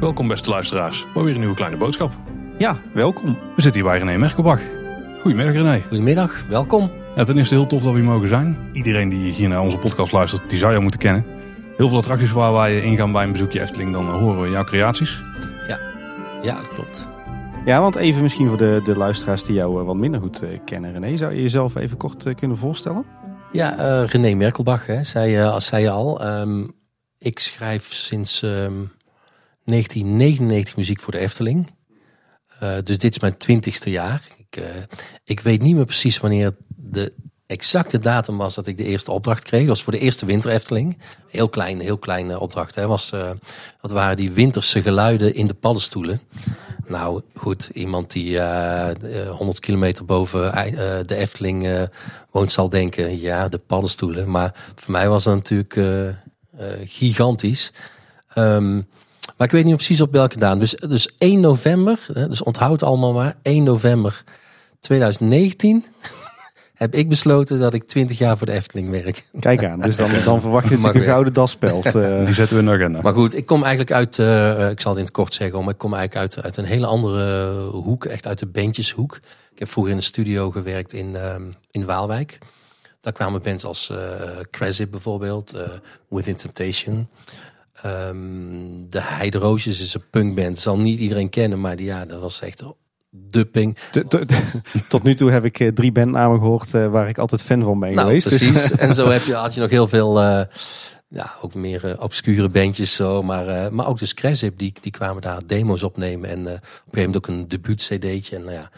Welkom beste luisteraars, voor weer een nieuwe kleine boodschap. Ja, welkom. We zitten hier bij René Merkelbach. Goedemiddag René. Goedemiddag, welkom. Ja, ten eerste heel tof dat we hier mogen zijn. Iedereen die hier naar onze podcast luistert, die zou jou moeten kennen. Heel veel attracties waar wij ingaan bij een bezoekje Efteling, dan horen we jouw creaties. Ja, dat klopt. Ja, want even misschien voor de, de luisteraars die jou eh, wat minder goed eh, kennen. René, zou je jezelf even kort eh, kunnen voorstellen? Ja, eh, René Merkelbach, hè, zei, als zei je al. Ehm, ik schrijf sinds ehm, 1999 muziek voor de Efteling. Dus dit is mijn twintigste jaar. Ik, ik weet niet meer precies wanneer de exacte datum was dat ik de eerste opdracht kreeg. Dat was voor de eerste winter Efteling. Heel klein, heel kleine opdracht. Hè. Was, dat waren die winterse geluiden in de paddenstoelen. Nou goed, iemand die eh, eh, 100 kilometer boven eh, de Efteling eh, woont zal denken, ja, de paddenstoelen. Maar voor mij was dat natuurlijk eh, eh, gigantisch. Ehm, maar ik weet niet precies op welke datum. Dus, dus 1 november, dus onthoud allemaal maar, 1 november 2019 heb ik besloten dat ik 20 jaar voor de Efteling werk. Kijk aan, dus dan, dan verwacht je natuurlijk een gouden daspeld. eh. Die zetten we in de agenda. Maar goed, ik kom eigenlijk uit, eh, eh, ik zal het in het kort zeggen, maar ik kom eigenlijk uit, uit een hele andere hoek, echt uit de bandjeshoek. Ik heb vroeger in een studio gewerkt in, ehm, in Waalwijk. Daar kwamen bands als eh Cresip bijvoorbeeld, eh Within Temptation. Ehm, de Heideroosjes is een punkband, zal niet iedereen kennen, maar die, ja, dat was echt t- Tot nu toe heb ik eh, drie bandnamen gehoord eh, waar ik altijd fan van ben Nou, geweest. Dus- precies. en zo heb je, had je nog heel veel, eh, ja, ook meer obscure bandjes zo. Maar, eh, maar ook dus Cresip, die, die kwamen daar demo's opnemen. En eh, op een gegeven moment ook een debuut-cd'tje. En nou ja,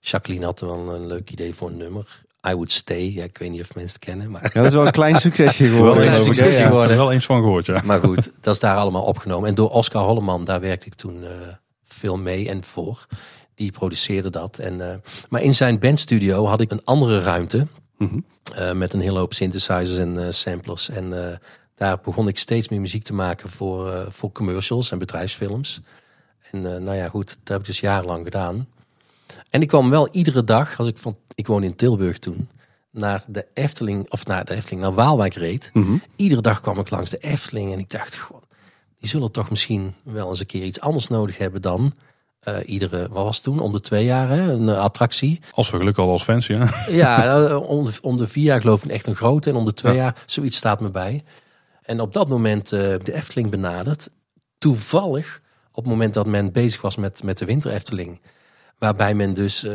Jacqueline had er wel een leuk idee voor een nummer. I Would Stay. Ja, ik weet niet of mensen het kennen. Maar, Ja, dat is wel een klein succesje Wel geworden. klein ik, hè? succesje geworden. Er wel eens van gehoord, ja. maar goed, dat is daar allemaal opgenomen. En door Oscar Holleman, daar werkte ik toen eh, veel mee en voor. Die produceerde dat. En, eh, maar in zijn bandstudio had ik een andere ruimte. Eh, met een hele hoop synthesizers en eh, samplers. En daar begon ik steeds meer muziek te maken voor, voor commercials en bedrijfsfilms. En nou ja, goed, dat heb ik dus jarenlang gedaan. En ik kwam wel iedere dag, als ik van, ik woonde in Tilburg toen, naar de Efteling, of naar de Efteling, naar Waalwijk reed. Mhm. Iedere dag kwam ik langs de Efteling en ik dacht, goh, die zullen toch misschien wel eens een keer iets anders nodig hebben dan eh, iedere, wat was het toen, om de twee jaar hè, een eh, attractie. Als we geluk hadden als fans, ja. Ja, eh, om de, om de vier jaar geloof ik echt een grote en om de twee Ja. jaar, zoiets staat me bij. En op dat moment de Efteling benaderd, toevallig op het moment dat men bezig was met, met de winter Efteling. Waarbij men dus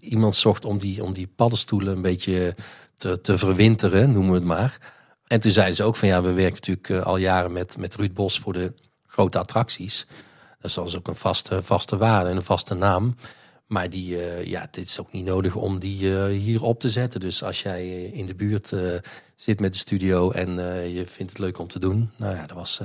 iemand zocht om die, om die paddenstoelen een beetje te, te verwinteren, noemen we het maar. En toen zeiden ze ook van ja, we werken natuurlijk al jaren met, met Ruud Bos voor de grote attracties. Dus dat is ook een vaste, vaste waarde en een vaste naam. Maar die, eh, ja, dit is ook niet nodig om die eh, hier op te zetten. Dus als jij eh, in de buurt zit met de studio en je vindt het leuk om te doen. Nou ja, dat was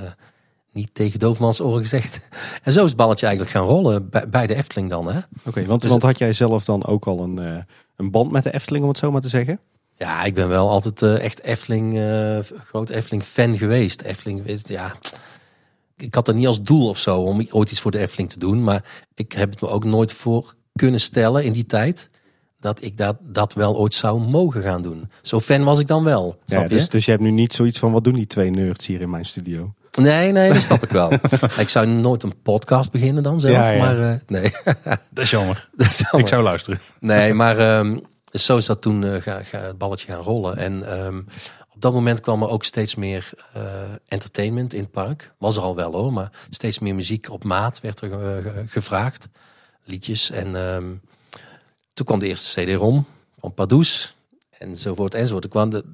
niet tegen doofmans oren gezegd. En zo is het balletje eigenlijk gaan rollen bij, bij de Efteling dan. Hè? Oké, want, Dus- want had jij zelf dan ook al een, een band met de Efteling, om het zo maar te zeggen? Ja, ik ben wel altijd echt Efteling, groot Efteling fan geweest. Efteling, ja, ik had het niet als doel of zo om ooit iets voor de Efteling te doen. Maar ik heb het me ook nooit voor kunnen stellen in die tijd. Dat ik dat, dat wel ooit zou mogen gaan doen. Zo fan was ik dan wel. Snap Ja, je? dus, dus je hebt nu niet zoiets van, wat doen die twee nerds hier in mijn studio? Nee, nee, dat snap ik wel. ik zou nooit een podcast beginnen dan zelf. Ja, ja. Maar eh, nee. Dat is jammer. dat is Ik zou luisteren. Nee, maar ehm, zo is dat toen eh, ga, ga het balletje gaan rollen. En ehm, op dat moment kwam er ook steeds meer eh, entertainment in het park. Was er al wel hoor, maar steeds meer muziek op maat werd er eh, ge- gevraagd. Liedjes. En ehm, toen kwam de eerste CD-ROM van Pardoes. Enzovoort, enzovoort. Er kwam de,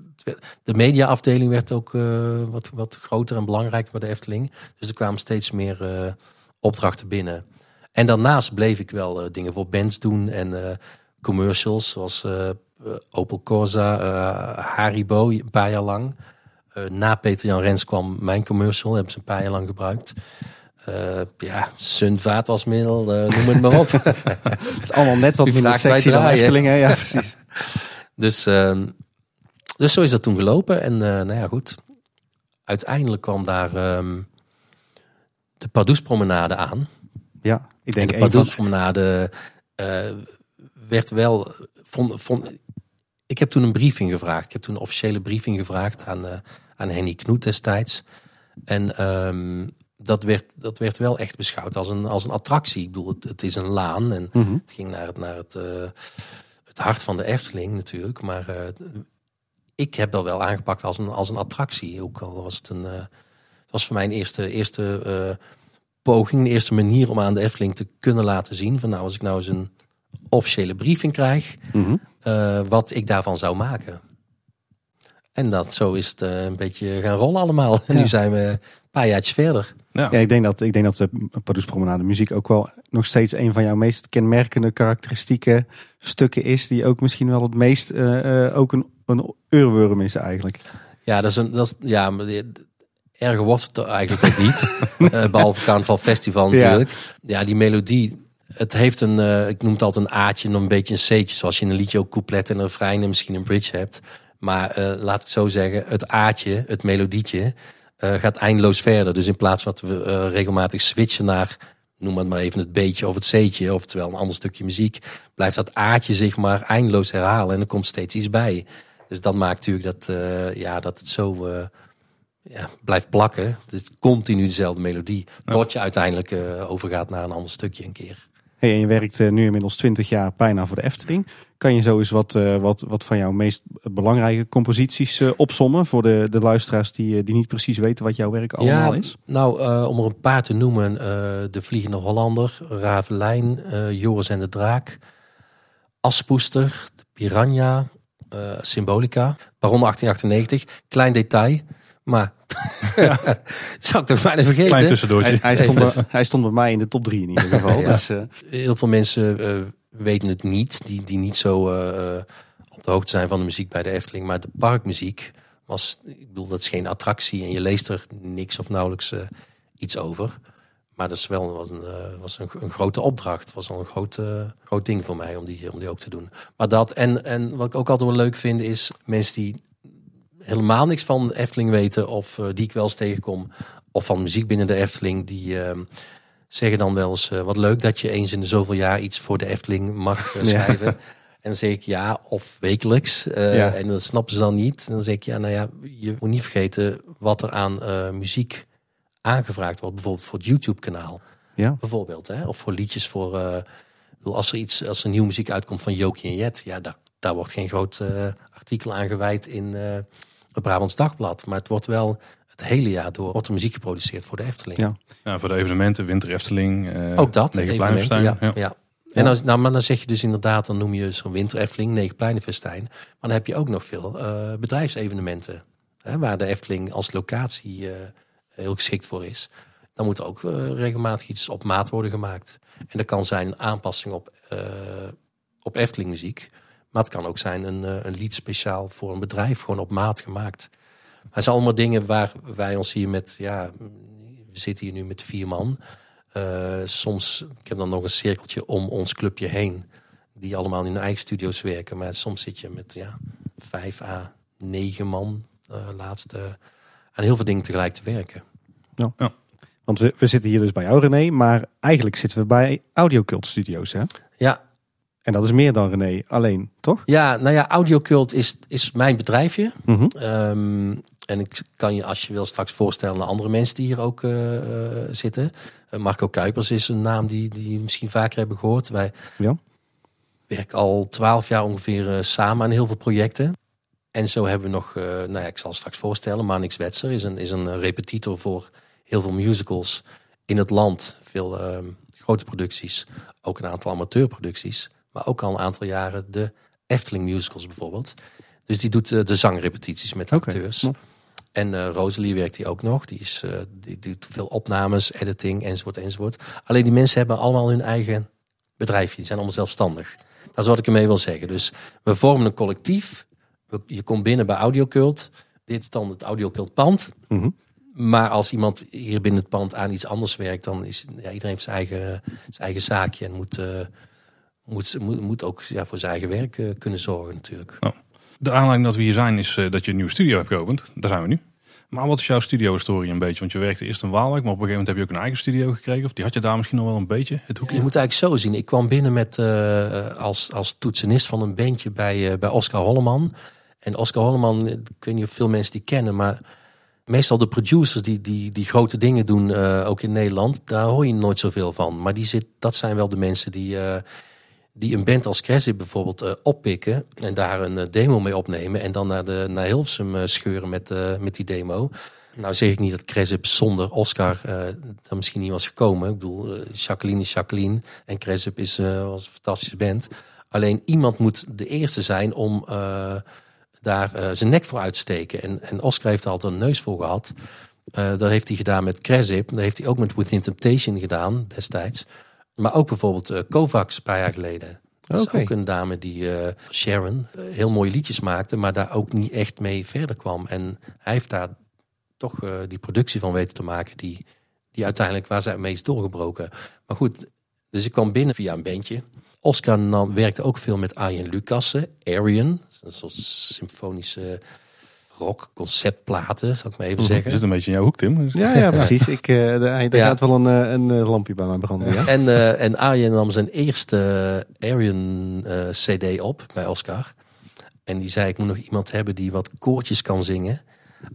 de mediaafdeling werd ook eh, wat, wat groter en belangrijker bij de Efteling. Dus er kwamen steeds meer opdrachten binnen. En daarnaast bleef ik wel dingen voor bands doen en commercials zoals Opel Corsa, eh, Haribo een paar jaar lang. Eh, na Peter Jan Rens kwam mijn commercial, hebben ze een paar jaar lang gebruikt. Eh, ja, Sun vaatwasmiddel, eh noem het maar op. Het is allemaal net wat minder sexy dan draaien. Efteling, hè? Ja, precies. Dus, ehm, dus zo is dat toen gelopen. En eh, nou ja, goed. Uiteindelijk kwam daar ehm, de Pardoespromenade aan. Ja, ik En denk de een van... Pardoespromenade eh werd wel... Vond, vond, ik heb toen een briefing gevraagd. Ik heb toen een officiële briefing gevraagd aan, uh, aan Henny Knoet destijds. En ehm, dat, werd, dat werd wel echt beschouwd als een, als een attractie. Ik bedoel, het, het is een laan en Mhm. het ging naar het, naar het, eh, het hart van de Efteling natuurlijk. Maar eh, ik heb dat wel aangepakt als een, als een attractie. Ook al was het een. het was voor mij een eerste, eerste poging, een eerste manier om aan de Efteling te kunnen laten zien. Van nou, als ik nou eens een officiële briefing krijg, eh, wat ik daarvan zou maken. En dat zo is het eh, een beetje gaan rollen allemaal. En Ja. nu zijn we een paar jaartjes verder. Ja. Ja, ik denk dat, ik denk dat de Pardoes Promenade muziek ook wel nog steeds een van jouw meest kenmerkende karakteristieke stukken is. Die ook misschien wel het meest eh, eh, ook een, een oorworm is eigenlijk. Ja, dat is een, dat is, ja, erger wordt het eigenlijk ook niet. Eh, behalve Carnaval Festival natuurlijk. Ja. die melodie, het heeft een, eh, ik noem het altijd een A'tje en een beetje een C'tje. Zoals je in een liedje ook couplet en een refrein en misschien een bridge hebt. Maar eh, laat ik het zo zeggen, het A'tje, het melodietje, eh, gaat eindeloos verder. Dus in plaats van dat we regelmatig switchen naar, noem het maar even het beetje of het C'tje, oftewel een ander stukje muziek, blijft dat A'tje zich maar eindeloos herhalen en er komt steeds iets bij. Dus dat maakt natuurlijk dat, ja, dat het zo ja, blijft plakken. Het is continu dezelfde melodie. Tot je uiteindelijk overgaat naar een ander stukje een keer. Hey, en je werkt eh, nu inmiddels 20 jaar bijna voor de Efteling. Kan je zo eens wat, eh, wat, wat van jouw meest belangrijke composities eh, opsommen voor de, de luisteraars die, die niet precies weten wat jouw werk allemaal is? Nou, om er een paar te noemen. de Vliegende Hollander, Ravelijn, Joris en de Draak, Aspoester, de Piranha, Symbolica, Baron 1898. Klein detail, maar zou ik toch bijna vergeten. Klein tussendoortje. Hij, hij, stond bij, hij stond bij mij in de top 3 in ieder geval. Ja. Dus, eh, Heel veel mensen eh, weten het niet, die, die niet zo eh, op de hoogte zijn van de muziek bij de Efteling. Maar de parkmuziek was, ik bedoel, dat is geen attractie en je leest er niks of nauwelijks eh, iets over. Maar dat is wel was een, was een, een grote opdracht. Het was al een groot, groot ding voor mij om die, om die ook te doen. Maar dat, en, en wat ik ook altijd wel leuk vind, is mensen die helemaal niks van de Efteling weten, of eh, die ik wel eens tegenkom, of van muziek binnen de Efteling, die ehm, zeggen dan wel eens: eh, wat leuk dat je eens in de zoveel jaar iets voor de Efteling mag eh, Ja. schrijven. En dan zeg ik ja, of wekelijks. Ja. En dat snappen ze dan niet. En dan zeg ik ja, nou ja, je moet niet vergeten wat er aan muziek aangevraagd wordt, bijvoorbeeld voor het YouTube-kanaal. ja. Bijvoorbeeld, hè? of voor liedjes voor. als er iets, als er nieuwe muziek uitkomt van Jokie en Jet, ja, daar, daar wordt geen groot artikel aan gewijd in het Brabants Dagblad. Maar het wordt wel het hele jaar door wordt er muziek geproduceerd voor de Efteling. Ja. Ja, voor de evenementen, Winter Efteling. eh, Ook dat, evenementen, ja. Ja. ja. En als, nou, maar dan zeg je dus inderdaad, dan noem je zo'n winter Efteling, Negenpleinenfestijn. Maar dan heb je ook nog veel eh, bedrijfsevenementen. Hè, waar de Efteling als locatie eh, heel geschikt voor is. Dan moet er ook regelmatig iets op maat worden gemaakt. En dat kan zijn een aanpassing op, eh, op Efteling muziek. Maar het kan ook zijn een, eh, een lied speciaal voor een bedrijf, gewoon op maat gemaakt. Maar het zijn allemaal dingen waar wij ons hier met, ja, we zitten hier nu met vier man. Eh, soms, ik heb dan nog een cirkeltje om ons clubje heen. Die allemaal in hun eigen studio's werken. Maar soms zit je met ja, vijf à negen man eh laatst eh, aan heel veel dingen tegelijk te werken. Want we, we zitten hier dus bij jou René, maar eigenlijk zitten we bij Audiocult Studios. Hè? Ja, En dat is meer dan René alleen, toch? ja nou ja, Audiocult is, is mijn bedrijfje. Mhm. Ehm, en ik kan je, als je wil, straks voorstellen aan andere mensen die hier ook eh, eh, zitten. Eh, Marco Kuipers is een naam die, die misschien vaker hebben gehoord. Wij Ja. werken al twaalf jaar ongeveer samen aan heel veel projecten. En zo hebben we nog, nou ja, ik zal straks voorstellen, Manix Wetser is een, is een repetitor voor heel veel musicals in het land. Veel ehm, grote producties, ook een aantal amateurproducties. Maar ook al een aantal jaren de Efteling musicals bijvoorbeeld. Dus die doet eh, de zangrepetities met de acteurs. En eh Rosalie werkt hier ook nog. Die, is, eh, die doet veel opnames, editing, enzovoort, enzovoort. Alleen die mensen hebben allemaal hun eigen bedrijfje. Die zijn allemaal zelfstandig. Dat is wat ik ermee wil zeggen. Dus we vormen een collectief. Je komt binnen bij Audiocult. Dit is dan het Audiocult pand. Mhm. Maar als iemand hier binnen het pand aan iets anders werkt, dan is ja, iedereen heeft zijn eigen, zijn eigen zaakje en moet, moet, moet, moet ook ja, voor zijn eigen werk eh, kunnen zorgen natuurlijk. De aanleiding dat we hier zijn is eh, dat je een nieuwe studio hebt geopend. Daar zijn we nu. Maar wat is jouw studio-historie een beetje? Want je werkte eerst in Waalwijk, maar op een gegeven moment heb je ook een eigen studio gekregen. Of die had je daar misschien nog wel een beetje, het hoekje? Je moet eigenlijk zo zien. Ik kwam binnen met, eh, als, als toetsenist van een bandje bij, bij Oscar Holleman. En Oscar Holleman, ik weet niet of veel mensen die kennen, maar meestal de producers die, die, die grote dingen doen, uh, ook in Nederland, daar hoor je nooit zoveel van. Maar die zit, dat zijn wel de mensen die, die een band als Cresip bijvoorbeeld oppikken en daar een demo mee opnemen. En dan naar, de, naar Hilversum scheuren met, met die demo. Nou zeg ik niet dat Cresip zonder Oscar dan misschien niet was gekomen. Ik bedoel, Jacqueline is Jacqueline en Cresip is, was een fantastische band. Alleen iemand moet de eerste zijn om daar zijn nek voor uit te steken. En, en Oscar heeft er altijd een neus voor gehad. dat heeft hij gedaan met Cresip. Dat heeft hij ook met Within Temptation gedaan destijds. Maar ook bijvoorbeeld Kovacs een paar jaar geleden. Dat is ook een dame die, Sharon, heel mooie liedjes maakte, maar daar ook niet echt mee verder kwam. En hij heeft daar toch uh, die productie van weten te maken die, die uiteindelijk waar zij mee is doorgebroken. Maar goed, dus ik kwam binnen via een bandje. Oscar nam, werkte ook veel met Arjen Lucassen, Arian, een soort symfonische rock conceptplaten, zal ik maar even zeggen. Je zit een beetje in jouw hoek, Tim. Ja, ja, precies. Ik, uh, er ja. gaat wel een, een lampje bij mij branden. Ja? En, uh, en Arjen nam zijn eerste Arian uh, CD op bij Oscar. En die zei: Ik moet nog iemand hebben die wat koortjes kan zingen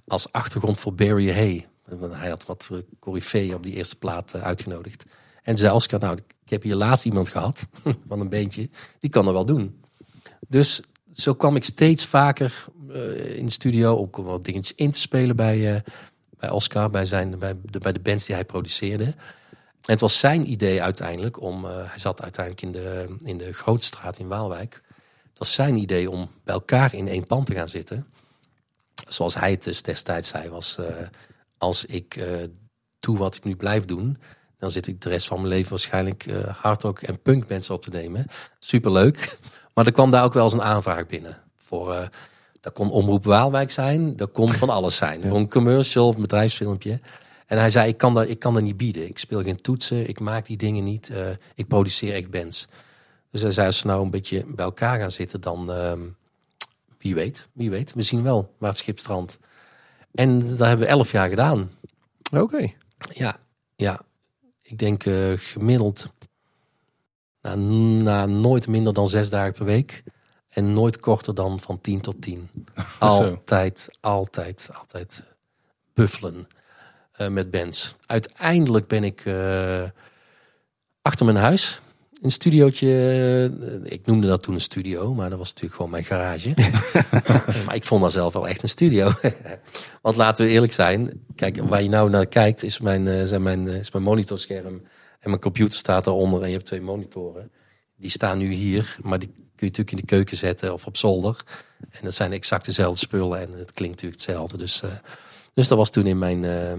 als achtergrond voor Barry Hay. Want hij had wat eh, coryfeeën op die eerste plaat eh, uitgenodigd. En zei Oscar, nou, ik heb hier laatst iemand gehad van een beentje, die kan er wel doen. Dus zo kwam ik steeds vaker uh, in de studio om wat dingetjes in te spelen bij, uh, bij Oscar, bij, zijn, bij, de, bij de bands die hij produceerde. Het was zijn idee uiteindelijk om, uh, hij zat uiteindelijk in de, in de Grootstraat in Waalwijk. Het was zijn idee om bij elkaar in één pand te gaan zitten zoals hij het dus destijds zei, was als ik doe wat ik nu blijf doen, dan zit ik de rest van mijn leven waarschijnlijk hardrock en punk mensen op te nemen. Superleuk. Maar er kwam daar ook wel eens een aanvraag binnen. Voor, dat kon Omroep Waalwijk zijn, dat kon van alles zijn. Voor een commercial of een bedrijfsfilmpje. En hij zei, ik kan, dat, ik kan dat niet bieden. Ik speel geen toetsen, ik maak die dingen niet. ik produceer echt bands. Dus hij zei, als ze nou een beetje bij elkaar gaan zitten, dan... Ehm, wie weet, wie weet. We zien wel waar het schip strandt. En dat hebben we elf jaar gedaan. Oké. Ja, ja. Ik denk uh, gemiddeld na, na, nooit minder dan zes dagen per week. En nooit korter dan van tien tot tien. altijd, altijd, altijd buffelen uh, met bands. Uiteindelijk ben ik uh, achter mijn huis een studiootje. Eh, ik noemde dat toen een studio, maar dat was natuurlijk gewoon mijn garage. maar ik vond dat zelf wel echt een studio. Want laten we eerlijk zijn. Kijk, waar je nou naar kijkt, is mijn, eh, zijn mijn, eh, is mijn monitorscherm. En mijn computer staat daaronder. En je hebt twee monitoren. Die staan nu hier, maar die kun je natuurlijk in de keuken zetten of op zolder. En dat zijn exact dezelfde spullen en het klinkt natuurlijk hetzelfde. Dus, uh, dus dat was toen in mijn, uh,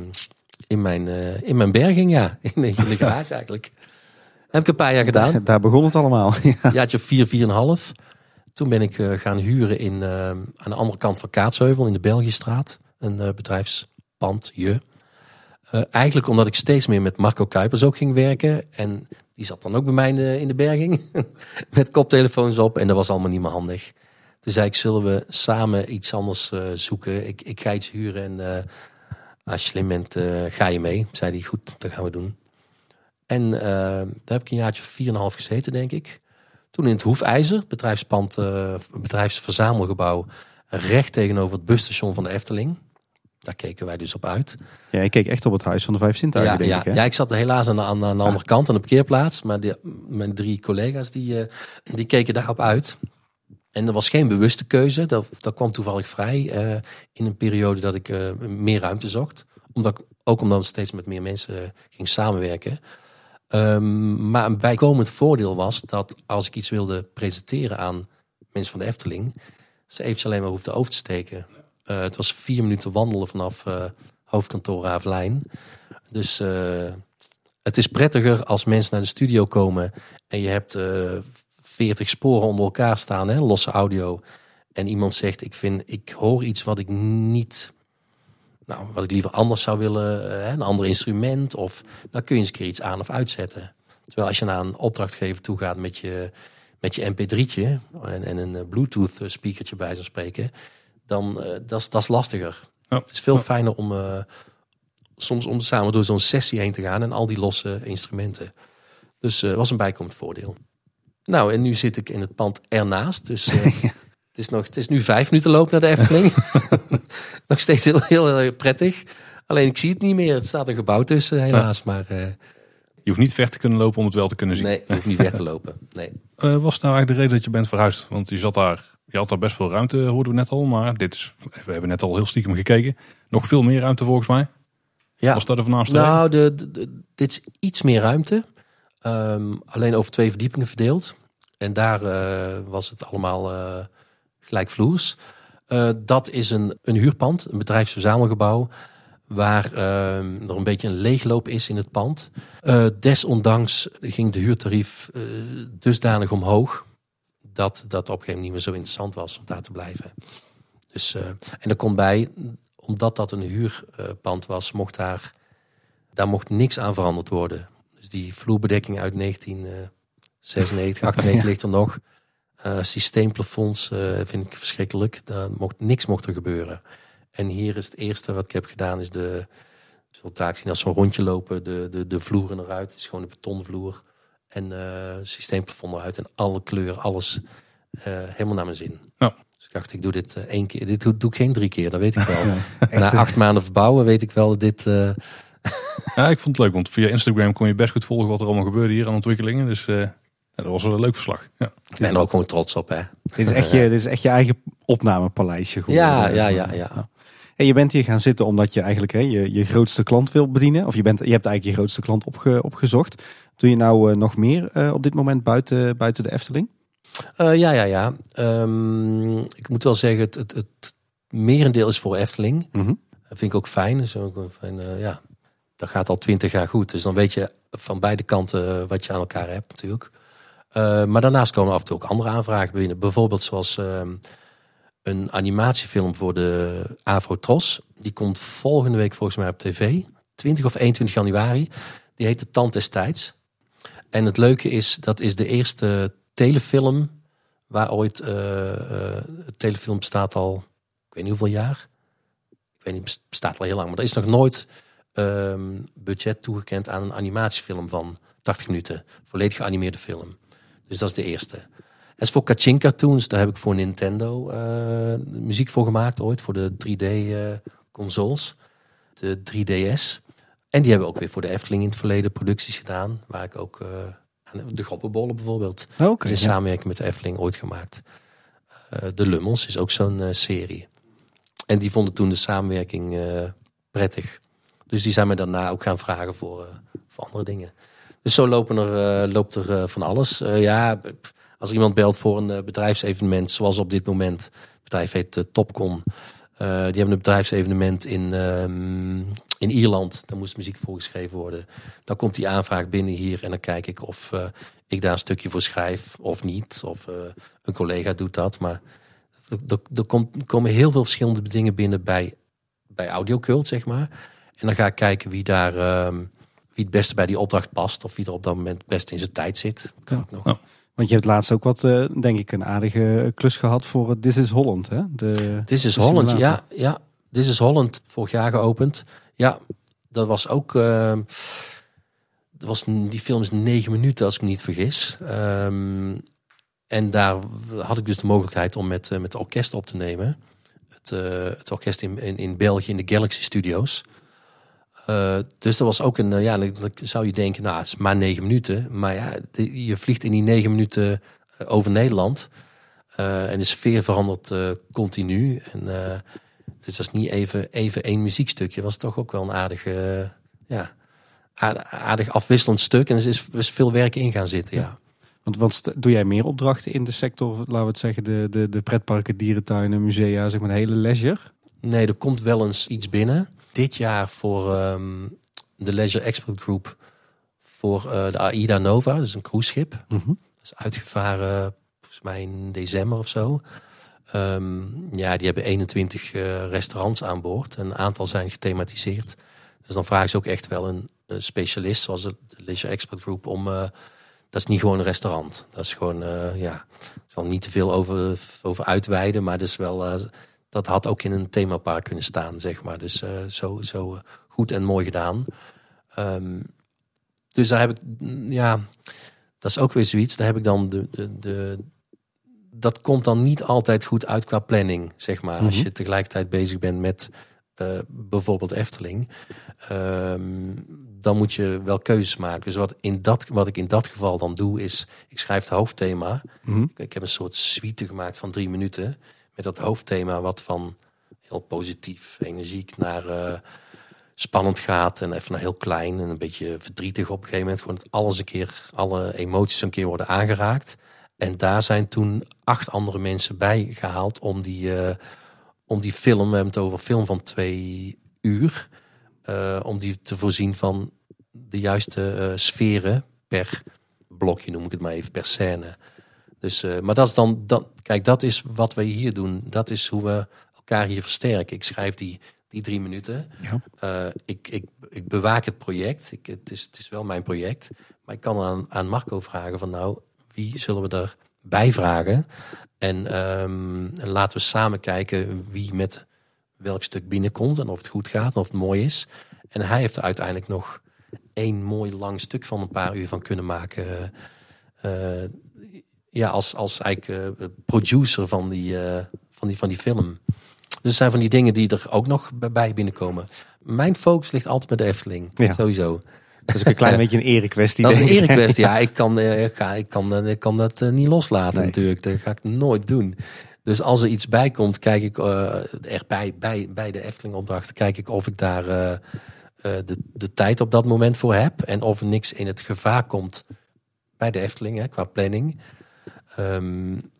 in mijn, uh, in mijn berging, ja. In, in de garage eigenlijk. Heb ik een paar jaar gedaan. Daar begon het allemaal. Ja. Jaartje vier, vier en half. Toen ben ik uh, gaan huren in, uh, aan de andere kant van Kaatsheuvel in de Belgiestraat. Een uh, bedrijfspand, je. eigenlijk omdat ik steeds meer met Marco Kuipers ook ging werken. En die zat dan ook bij mij in de, in de berging. met koptelefoons op. En dat was allemaal niet meer handig. Toen zei ik, zullen we samen iets anders zoeken? Ik, ik ga iets huren en als je slim bent, ga je mee. Zei hij, goed, dat gaan we doen. En daar heb ik een jaartje of 4,5 gezeten, denk ik. Toen in het Hoefijzer, bedrijfspand, bedrijfsverzamelgebouw, recht tegenover het busstation van de Efteling. Daar keken wij dus op uit. Ja, ik keek echt op het huis van de Vijf Zintuigen, ja, denk ja, ik. Hè? Ja, ik zat helaas aan, aan, aan de andere kant, aan de parkeerplaats. Maar die, mijn drie collega's, die, uh, die keken daarop uit. En er was geen bewuste keuze. Dat, dat kwam toevallig vrij uh, in een periode dat ik uh, meer ruimte zocht. Omdat, ook omdat we steeds met meer mensen ging samenwerken. Um, maar een bijkomend voordeel was dat als ik iets wilde presenteren aan mensen van de Efteling, ze eventjes alleen maar hoefden over te steken. Uh, het was vier minuten wandelen vanaf uh, hoofdkantoor. Dus uh, het is prettiger als mensen naar de studio komen en je hebt veertig sporen onder elkaar staan, hè, losse audio. En iemand zegt, ik, vind, ik hoor iets wat ik niet nou, wat ik liever anders zou willen, eh, een ander instrument. Of dan kun je eens een keer iets aan of uitzetten. Terwijl als je naar een opdrachtgever toe gaat met je, met je mp3'tje en, en een eh, bluetooth speakertje bij zou spreken. Dan uh, dat is lastiger. Het is veel fijner om eh, soms om samen door zo'n sessie heen te gaan en al die losse instrumenten. Dus eh was een bijkomend voordeel. Nou, en nu zit ik in het pand ernaast. Dus het, is nog, het is nu vijf minuten lopen naar de Efteling. nog steeds heel, heel, heel prettig. Alleen ik zie het niet meer. Het staat een gebouw tussen, helaas. Maar Je hoeft niet ver te kunnen lopen om het wel te kunnen zien. nee, ik hoef niet weg te lopen. Nee. Was nou eigenlijk de reden dat je bent verhuisd? Want je zat daar, je had daar best veel ruimte, hoorden we net al. Maar dit is, we hebben net al heel stiekem gekeken. Nog veel meer ruimte volgens mij. Ja. Was dat de voornaamste reden? Nou, de, de- de- dit is iets meer ruimte. Ehm, alleen over twee verdiepingen verdeeld. En daar eh, was het allemaal eh gelijkvloers. Eh, dat is een, een huurpand, een bedrijfsverzamelgebouw. Waar ehm, er een beetje een leegloop is in het pand. Desondanks ging de huurtarief dusdanig omhoog. Dat dat op een gegeven moment niet meer zo interessant was om daar te blijven. Dus, eh, en er komt bij, omdat dat een huurpand was, mocht daar, daar mocht niks aan veranderd worden. Dus die vloerbedekking uit 1996, 98 ligt er nog. Eh, systeemplafonds eh, vind ik verschrikkelijk. Daar mocht, niks mocht er gebeuren. En hier is het eerste wat ik heb gedaan, is de, zult taak zien als zo'n rondje lopen, de, de, de vloeren eruit. Het is gewoon een betonvloer. En eh systeemplafond eruit. En alle kleuren, alles eh, helemaal naar mijn zin. Ja. Dus ik dacht, ik doe dit eh, één keer. Dit doe, doe ik geen drie keer, dat weet ik wel. Na acht maanden verbouwen weet ik wel dat dit... eh, Ja, ik vond het leuk, want via Instagram kon je best goed volgen wat er allemaal gebeurde hier aan ontwikkelingen. Dus eh, ja, dat was wel een leuk verslag. Ja. ik ben er ook gewoon trots op, hè. Dit is echt je, dit is echt je eigen opnamepaleisje geworden. Ja, ja, ja, ja. En je bent hier gaan zitten omdat je eigenlijk hè, je, je grootste klant wil bedienen. Of je, bent, je hebt eigenlijk je grootste klant opge, opgezocht. Doe je nou eh, nog meer eh, op dit moment buiten, buiten de Efteling? Eh, ja, ja, ja. Ehm, ik moet wel zeggen, het, het, het merendeel is voor Efteling. Mhm. Dat vind ik ook fijn. Dus ook een fijn eh, ja, dat gaat al twintig jaar goed. Dus dan weet je van beide kanten wat je aan elkaar hebt natuurlijk. Maar daarnaast komen af en toe ook andere aanvragen binnen. Bijvoorbeeld zoals ehm, een animatiefilm voor de Afro-Tros. Die komt volgende week volgens mij op tv. 20 of 21 januari. Die heet De Tand des Tijds. En het leuke is, dat is de eerste telefilm waar ooit... het telefilm bestaat al, ik weet niet hoeveel jaar. Ik weet niet, bestaat al heel lang. Maar er is nog nooit ehm, budget toegekend aan een animatiefilm van 80 minuten. Volledig geanimeerde film. Dus dat is de eerste. Is voor Kachin Cartoons, daar heb ik voor Nintendo eh, muziek voor gemaakt ooit. Voor de 3D-consoles. de 3DS. En die hebben ook weer voor de Efteling in het verleden producties gedaan. Waar ik ook... eh, aan de Grappenbollen bijvoorbeeld. Oké. in ja. samenwerking met de Efteling ooit gemaakt. Eh, de Lummels is ook zo'n eh, serie. En die vonden toen de samenwerking eh, prettig. Dus die zijn me daarna ook gaan vragen voor, eh, voor andere dingen. Dus zo lopen er, eh, loopt er eh, van alles. Eh, ja, pff, als er iemand belt voor een eh, bedrijfsevenement, zoals op dit moment. Het bedrijf heet eh, Topcon. Eh, die hebben een bedrijfsevenement in, ehm, in Ierland. Daar moest muziek voor geschreven worden. Dan komt die aanvraag binnen hier en dan kijk ik of ik daar een stukje voor schrijf of niet. Of een collega doet dat. Maar er, komt- er komen heel veel verschillende dingen binnen bij, bij Audiocult, zeg maar. En dan ga ik kijken wie daar ehm, wie het beste bij die opdracht past. Of wie er op dat moment het beste in zijn tijd zit. Kan Ja. ook nog. Ja. Want je hebt laatst ook wat, eh, denk ik, een aardige klus gehad voor This is Holland. Hè? De, This is de Holland, simulator. ja, ja. This is Holland, vorig jaar geopend. Ja, dat was ook... ehm, dat was, die film is negen minuten, als ik me niet vergis. Ehm, en daar had ik dus de mogelijkheid om met, eh, met het orkest op te nemen. Het, eh, het orkest in, in, in België, in de Galaxy Studios. Eh, dus dat was ook een... eh, ja, dan zou je denken, nou, het is maar negen minuten. Maar ja, de- je vliegt in die negen minuten eh, over Nederland... En de sfeer verandert continu. En, dus dat is niet even, even één muziekstukje. was toch ook wel een aardige, ja, aardig, aardig afwisselend stuk. En er is, is veel werk in gaan zitten, ja. Want, want doe jij meer opdrachten in de sector, laten we het zeggen, de, de, de pretparken, dierentuinen, musea, zeg maar de hele leisure? Nee, er komt wel eens iets binnen. Dit jaar voor ehm, de Leisure Expert Group. Voor eh, de AIDA Nova, dus een cruiseschip. Mhm. Dat is uitgevaren volgens mij in december of zo. Ehm, ja, die hebben 21 eh, restaurants aan boord. Een aantal zijn gethematiseerd. Dus dan vragen ze ook echt wel een, een specialist, zoals de Leisure Expert Group, om. eh, dat is niet gewoon een restaurant. Dat is gewoon, ja, ik zal niet te veel over, over uitweiden, maar dat is wel. Eh, dat had ook in een themapark kunnen staan, zeg maar. Dus uh, zo, zo uh, goed en mooi gedaan. Um, dus daar heb ik, ja, dat is ook weer zoiets. Daar heb ik dan de, de, de dat komt dan niet altijd goed uit qua planning, zeg maar. Als je tegelijkertijd bezig bent met uh, bijvoorbeeld Efteling, um, dan moet je wel keuzes maken. Dus wat, in dat, wat ik in dat geval dan doe, is ik schrijf het hoofdthema. Mhm. ik, ik heb een soort suite gemaakt van drie minuten dat hoofdthema wat van heel positief, energiek naar uh, spannend gaat en even naar heel klein en een beetje verdrietig op een gegeven moment. Gewoon alles een keer, alle emoties een keer worden aangeraakt. En daar zijn toen acht andere mensen bij gehaald om die, uh, om die film, we hebben het over film van twee uur, uh, om die te voorzien van de juiste sferen per blokje, noem ik het maar even, per scène. Dus, uh, maar dat is dan, dat, kijk, dat is wat we hier doen. Dat is hoe we elkaar hier versterken. Ik schrijf die, die drie minuten. Ja. Uh, ik, ik, ik bewaak het project. Ik, het, is, het is wel mijn project. Maar ik kan aan, aan Marco vragen van nou, wie zullen we erbij vragen? En um, laten we samen kijken wie met welk stuk binnenkomt. En of het goed gaat, of het mooi is. En hij heeft er uiteindelijk nog één mooi lang stuk van een paar uur van kunnen maken. Uh, ja, als, als eigenlijk uh, producer van die, uh, van, die, van die film. Dus het zijn van die dingen die er ook nog bij binnenkomen. Mijn focus ligt altijd met de Efteling, Ja. sowieso. Dat is ook een klein beetje een erekwestie. Dat is een erekwestie. Ja, ik kan, ik, ga, ik, kan, ik kan dat niet loslaten Nee. natuurlijk. Dat ga ik nooit doen. Dus als er iets bij komt, kijk ik er bij, bij, bij de Efteling opdracht, kijk ik of ik daar de, de tijd op dat moment voor heb. En of er niks in het gevaar komt bij de Efteling, hè, qua planning. Um,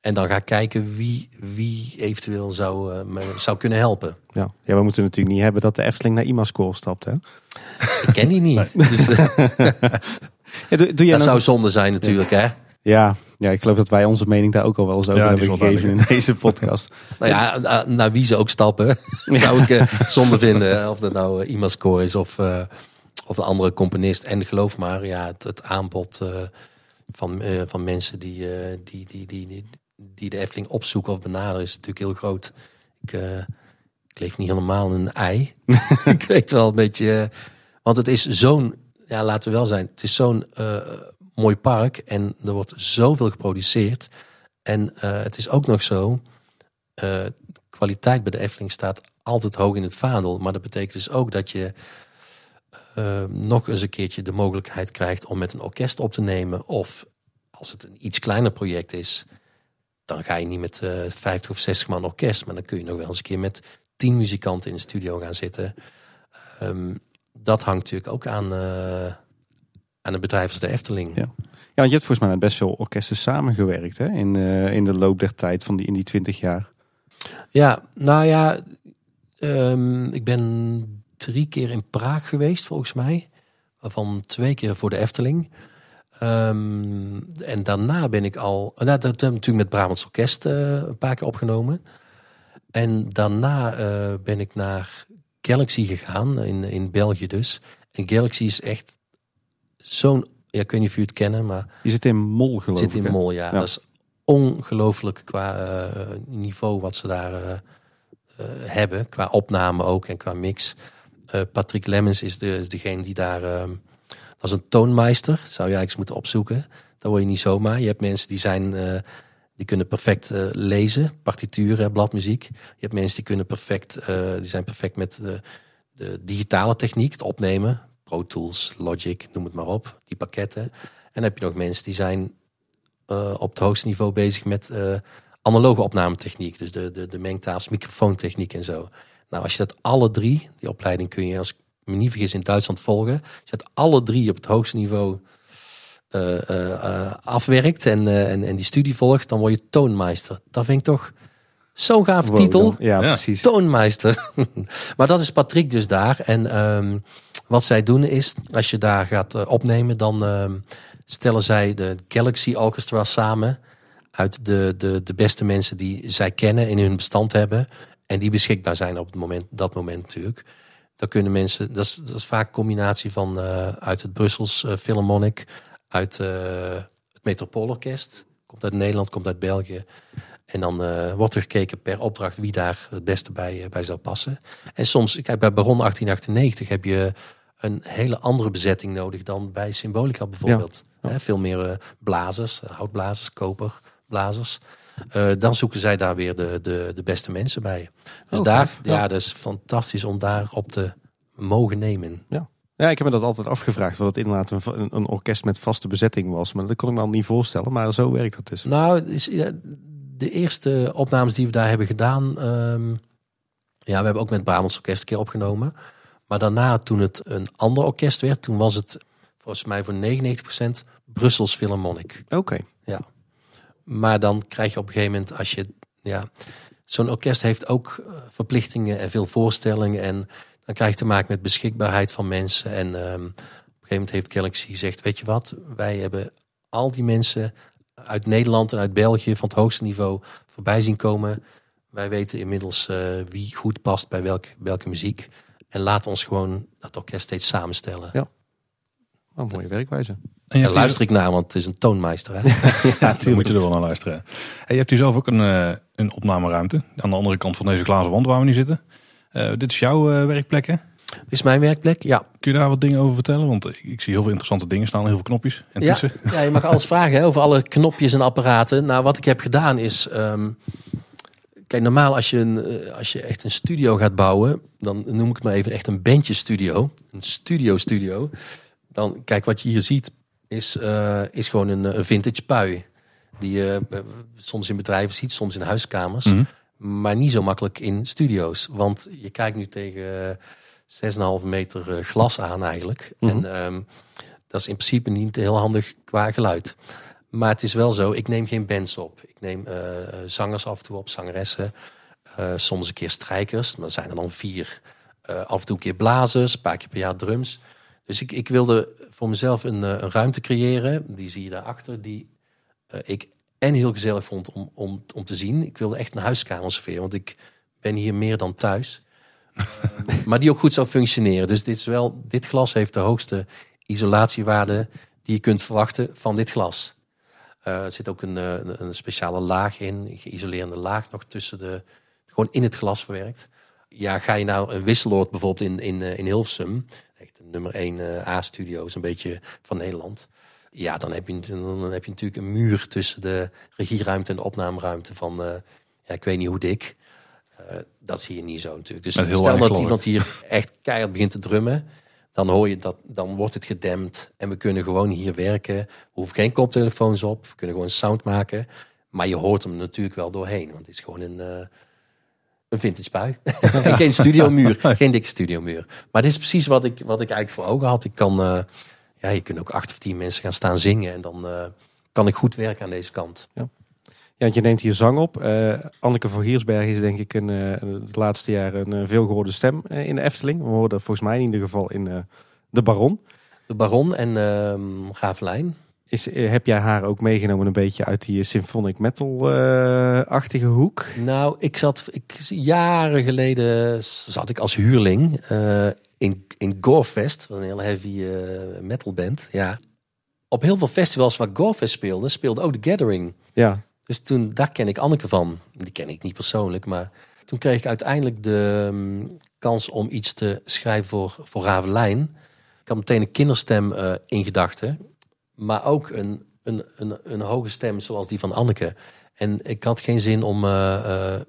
en dan ga ik kijken wie, wie eventueel zou, uh, me zou kunnen helpen. Ja. ja, we moeten natuurlijk niet hebben dat de Efteling naar Imascore stapt. Hè? Ik ken die niet. Dus, uh, Ja, doe, doe jij dat nou- zou zonde zijn natuurlijk, hè? ja, ja, ik geloof dat wij onze mening daar ook al wel eens over Ja, hebben gegeven in deze podcast. Nou ja, naar, naar wie ze ook stappen, zou ik uh, zonde vinden. Of dat nou uh, Imascore is of, uh, of een andere componist. En geloof maar, ja, het, het aanbod uh, van, uh, van mensen die, uh, die, die, die, die, die de Efteling opzoeken of benaderen is natuurlijk heel groot. Ik, uh, ik leef niet helemaal in een ei. ik weet wel een beetje. Want het is zo'n, ja, laten we wel zijn, het is zo'n mooi park en er wordt zoveel geproduceerd. En het is ook nog zo, kwaliteit bij de Efteling staat altijd hoog in het vaandel. Maar dat betekent dus ook dat je uh, nog eens een keertje de mogelijkheid krijgt om met een orkest op te nemen. Of als het een iets kleiner project is, dan ga je niet met uh, 50 of 60 man orkest. Maar dan kun je nog wel eens een keer met 10 muzikanten in de studio gaan zitten. Um, dat hangt natuurlijk ook aan, uh, aan een bedrijf als de Efteling. Ja. Ja, want je hebt volgens mij met best veel orkesten samengewerkt hè? In, uh, in de loop der tijd van die, in die 20 jaar. Ja, nou ja, um, ik ben drie keer in Praag geweest volgens mij. Waarvan twee keer voor de Efteling. Um, en daarna ben ik al, nou, dat heb ik natuurlijk met Brabants Orkest uh, een paar keer opgenomen. En daarna uh, ben ik naar Galaxy gegaan, in, in België dus. En Galaxy is echt zo'n, ja, ik weet niet of jullie het kennen, maar... Je zit in Mol geloof zit ik. in Mol, ja. ja. Dat is ongelooflijk qua uh, niveau wat ze daar hebben. Qua opname ook en qua mix. Uh, Patrick Lemmens is, de, is degene die daar... Dat is een toonmeister, zou je eigenlijk moeten opzoeken. Dat word je niet zomaar. Je hebt mensen die zijn... Uh, die kunnen perfect uh, lezen, partituren, bladmuziek. Je hebt mensen die kunnen perfect, die zijn perfect met de, digitale techniek, het opnemen. Pro Tools, Logic, noem het maar op, die pakketten. En dan heb je nog mensen die zijn op het hoogste niveau bezig met uh, analoge opnametechniek. Dus de, de, de mengtafels, microfoontechniek en zo. Nou, als je dat alle drie, die opleiding kun je als ik me niet vergis in Duitsland volgen. Als je dat alle drie op het hoogste niveau uh, uh, afwerkt en, uh, en, en die studie volgt, dan word je toonmeister. Dat vind ik toch zo'n gaaf Wow, titel. ja, Ja. precies. Toonmeister. maar dat is Patrick dus daar. En um, wat zij doen is, als je daar gaat uh, opnemen, dan um, stellen zij de Galaxy Orchestra samen uit de, de, de beste mensen die zij kennen in hun bestand hebben. En die beschikbaar zijn op het moment, dat moment natuurlijk. Dan kunnen mensen, dat is, dat is vaak een combinatie van uh, uit het Brussels uh, Philharmonic, uit uh, het Metropoolorkest, komt uit Nederland, komt uit België. En dan eh, wordt er gekeken per opdracht wie daar het beste bij, eh, bij zou passen. En soms, kijk, bij Baron 1898 heb je een hele andere bezetting nodig dan bij Symbolica bijvoorbeeld. Ja. Veel meer eh, blazers, eh, houtblazers, koperblazers. Eh, dan zoeken zij daar weer de, de, de beste mensen bij. Dus Oh, daar. Ja. ja, dat is fantastisch om daar op te mogen nemen. Ja, ik heb me dat altijd afgevraagd. Wat het inderdaad een, een, een orkest met vaste bezetting was. Maar dat kon ik me al niet voorstellen. Maar zo werkt dat dus. Nou, ja, de eerste opnames die we daar hebben gedaan. ehm, ja, we hebben ook met Brabants Orkest een keer opgenomen. Maar daarna, toen het een ander orkest werd, toen was het volgens mij voor 99% Brussels Philharmonic. Oké. Maar dan krijg je op een gegeven moment, als je. Ja, Zo'n orkest heeft ook eh, verplichtingen en veel voorstellingen. En dan krijg je te maken met beschikbaarheid van mensen. En ehm, op een gegeven moment heeft Galaxy gezegd: Weet je wat, wij hebben al die mensen uit Nederland en uit België van het hoogste niveau voorbij zien komen. Wij weten inmiddels eh, wie goed past bij welke, muziek. En laat ons gewoon dat orkest steeds samenstellen. Ja. Een mooie werkwijze. En je Daar luister ik naar, want het is een toonmeister. Hè? Ja, dan moet je er wel naar luisteren. En je hebt hier zelf ook een, eh, een opnameruimte. Aan de andere kant van deze glazen wand waar we nu zitten. Eh, dit is jouw eh, werkplek, hè? Dit is mijn werkplek, ja. Kun je daar wat dingen over vertellen? Want ik, ik zie heel veel interessante dingen staan. Heel veel knopjes en Ja, toetsen. ja, je mag alles vragen hè, over alle knopjes en apparaten. Nou, wat ik heb gedaan is... ehm, kijk, normaal als je, een, als je echt een studio gaat bouwen... dan noem ik het maar even echt een bandjestudio. Een studio-studio. Dan, kijk, wat je hier ziet is, eh, is gewoon een, eh, een vintage pui. Die je eh, soms in bedrijven ziet, soms in huiskamers. Mhm. Maar niet zo makkelijk in studio's. Want je kijkt nu tegen eh, 6,5 meter glas aan eigenlijk. Mhm. En ehm, dat is in principe niet heel handig qua geluid. Maar het is wel zo, ik neem geen bands op. Ik neem zangers af en toe op, zangeressen. soms een keer strijkers, maar dan zijn er dan vier. Af en toe een keer blazers, een paar keer per jaar drums. Dus ik, ik wilde voor mezelf een, eh, een ruimte creëren. Die zie je daarachter. Die eh, ik en heel gezellig vond om, om, om te zien. Ik wilde echt een huiskamersfeer. Want ik ben hier meer dan thuis. Ehm, maar die ook goed zou functioneren. Dus dit, is wel, dit glas heeft de hoogste isolatiewaarde die je kunt verwachten van dit glas. Eh, er zit ook een, eh, een, een speciale laag in, een geïsolerende laag nog tussen de, gewoon in het glas verwerkt. Ja, ga je nou een wisseloord bijvoorbeeld in, in, eh, in Hilversum, echt een nummer 1 A-studio, is een beetje van Nederland. Ja, dan heb, je, dan heb je natuurlijk een muur tussen de regieruimte en de opnameruimte van, eh, ja, ik weet niet hoe dik. Eh, dat zie je niet zo natuurlijk. Dus stel dat iemand hier echt keihard begint te drummen, dan hoor je dat, dan wordt het gedempt en we kunnen gewoon hier werken. We hoeven geen koptelefoons op, we kunnen gewoon sound maken. Maar je hoort hem natuurlijk wel doorheen, want het is gewoon een, eh, een vintage. En geen studiomuur, geen dikke studiomuur. Maar dit is precies wat ik, wat ik eigenlijk voor ogen had. Ik kan, eh, ja, je kunt ook acht of tien mensen gaan staan zingen en dan eh, kan ik goed werken aan deze kant. Ja, want je neemt hier zang op. Eh, Anneke van Giersberg is denk ik een, het laatste jaar een eh, veelgehoorde stem in de Efteling. We hoorden volgens mij in ieder geval in De Baron. De Baron en ehm Gavelijn. Is, eh, heb jij haar ook meegenomen een beetje uit die symphonic metal-achtige hoek? Nou, ik zat ik, jaren geleden zat ik als huurling eh, in, in Gorefest, een heel heavy eh, metal band. Ja. Op heel veel festivals waar Gorefest speelde, speelde ook The Gathering. Ja, Dus toen, daar ken ik Anneke van. Die ken ik niet persoonlijk, maar toen kreeg ik uiteindelijk de mm, kans om iets te schrijven voor, voor Ravelijn. Ik had meteen een kinderstem eh, in gedachten, maar ook een, een, een, een hoge stem zoals die van Anneke. En ik had geen zin om, eh, eh,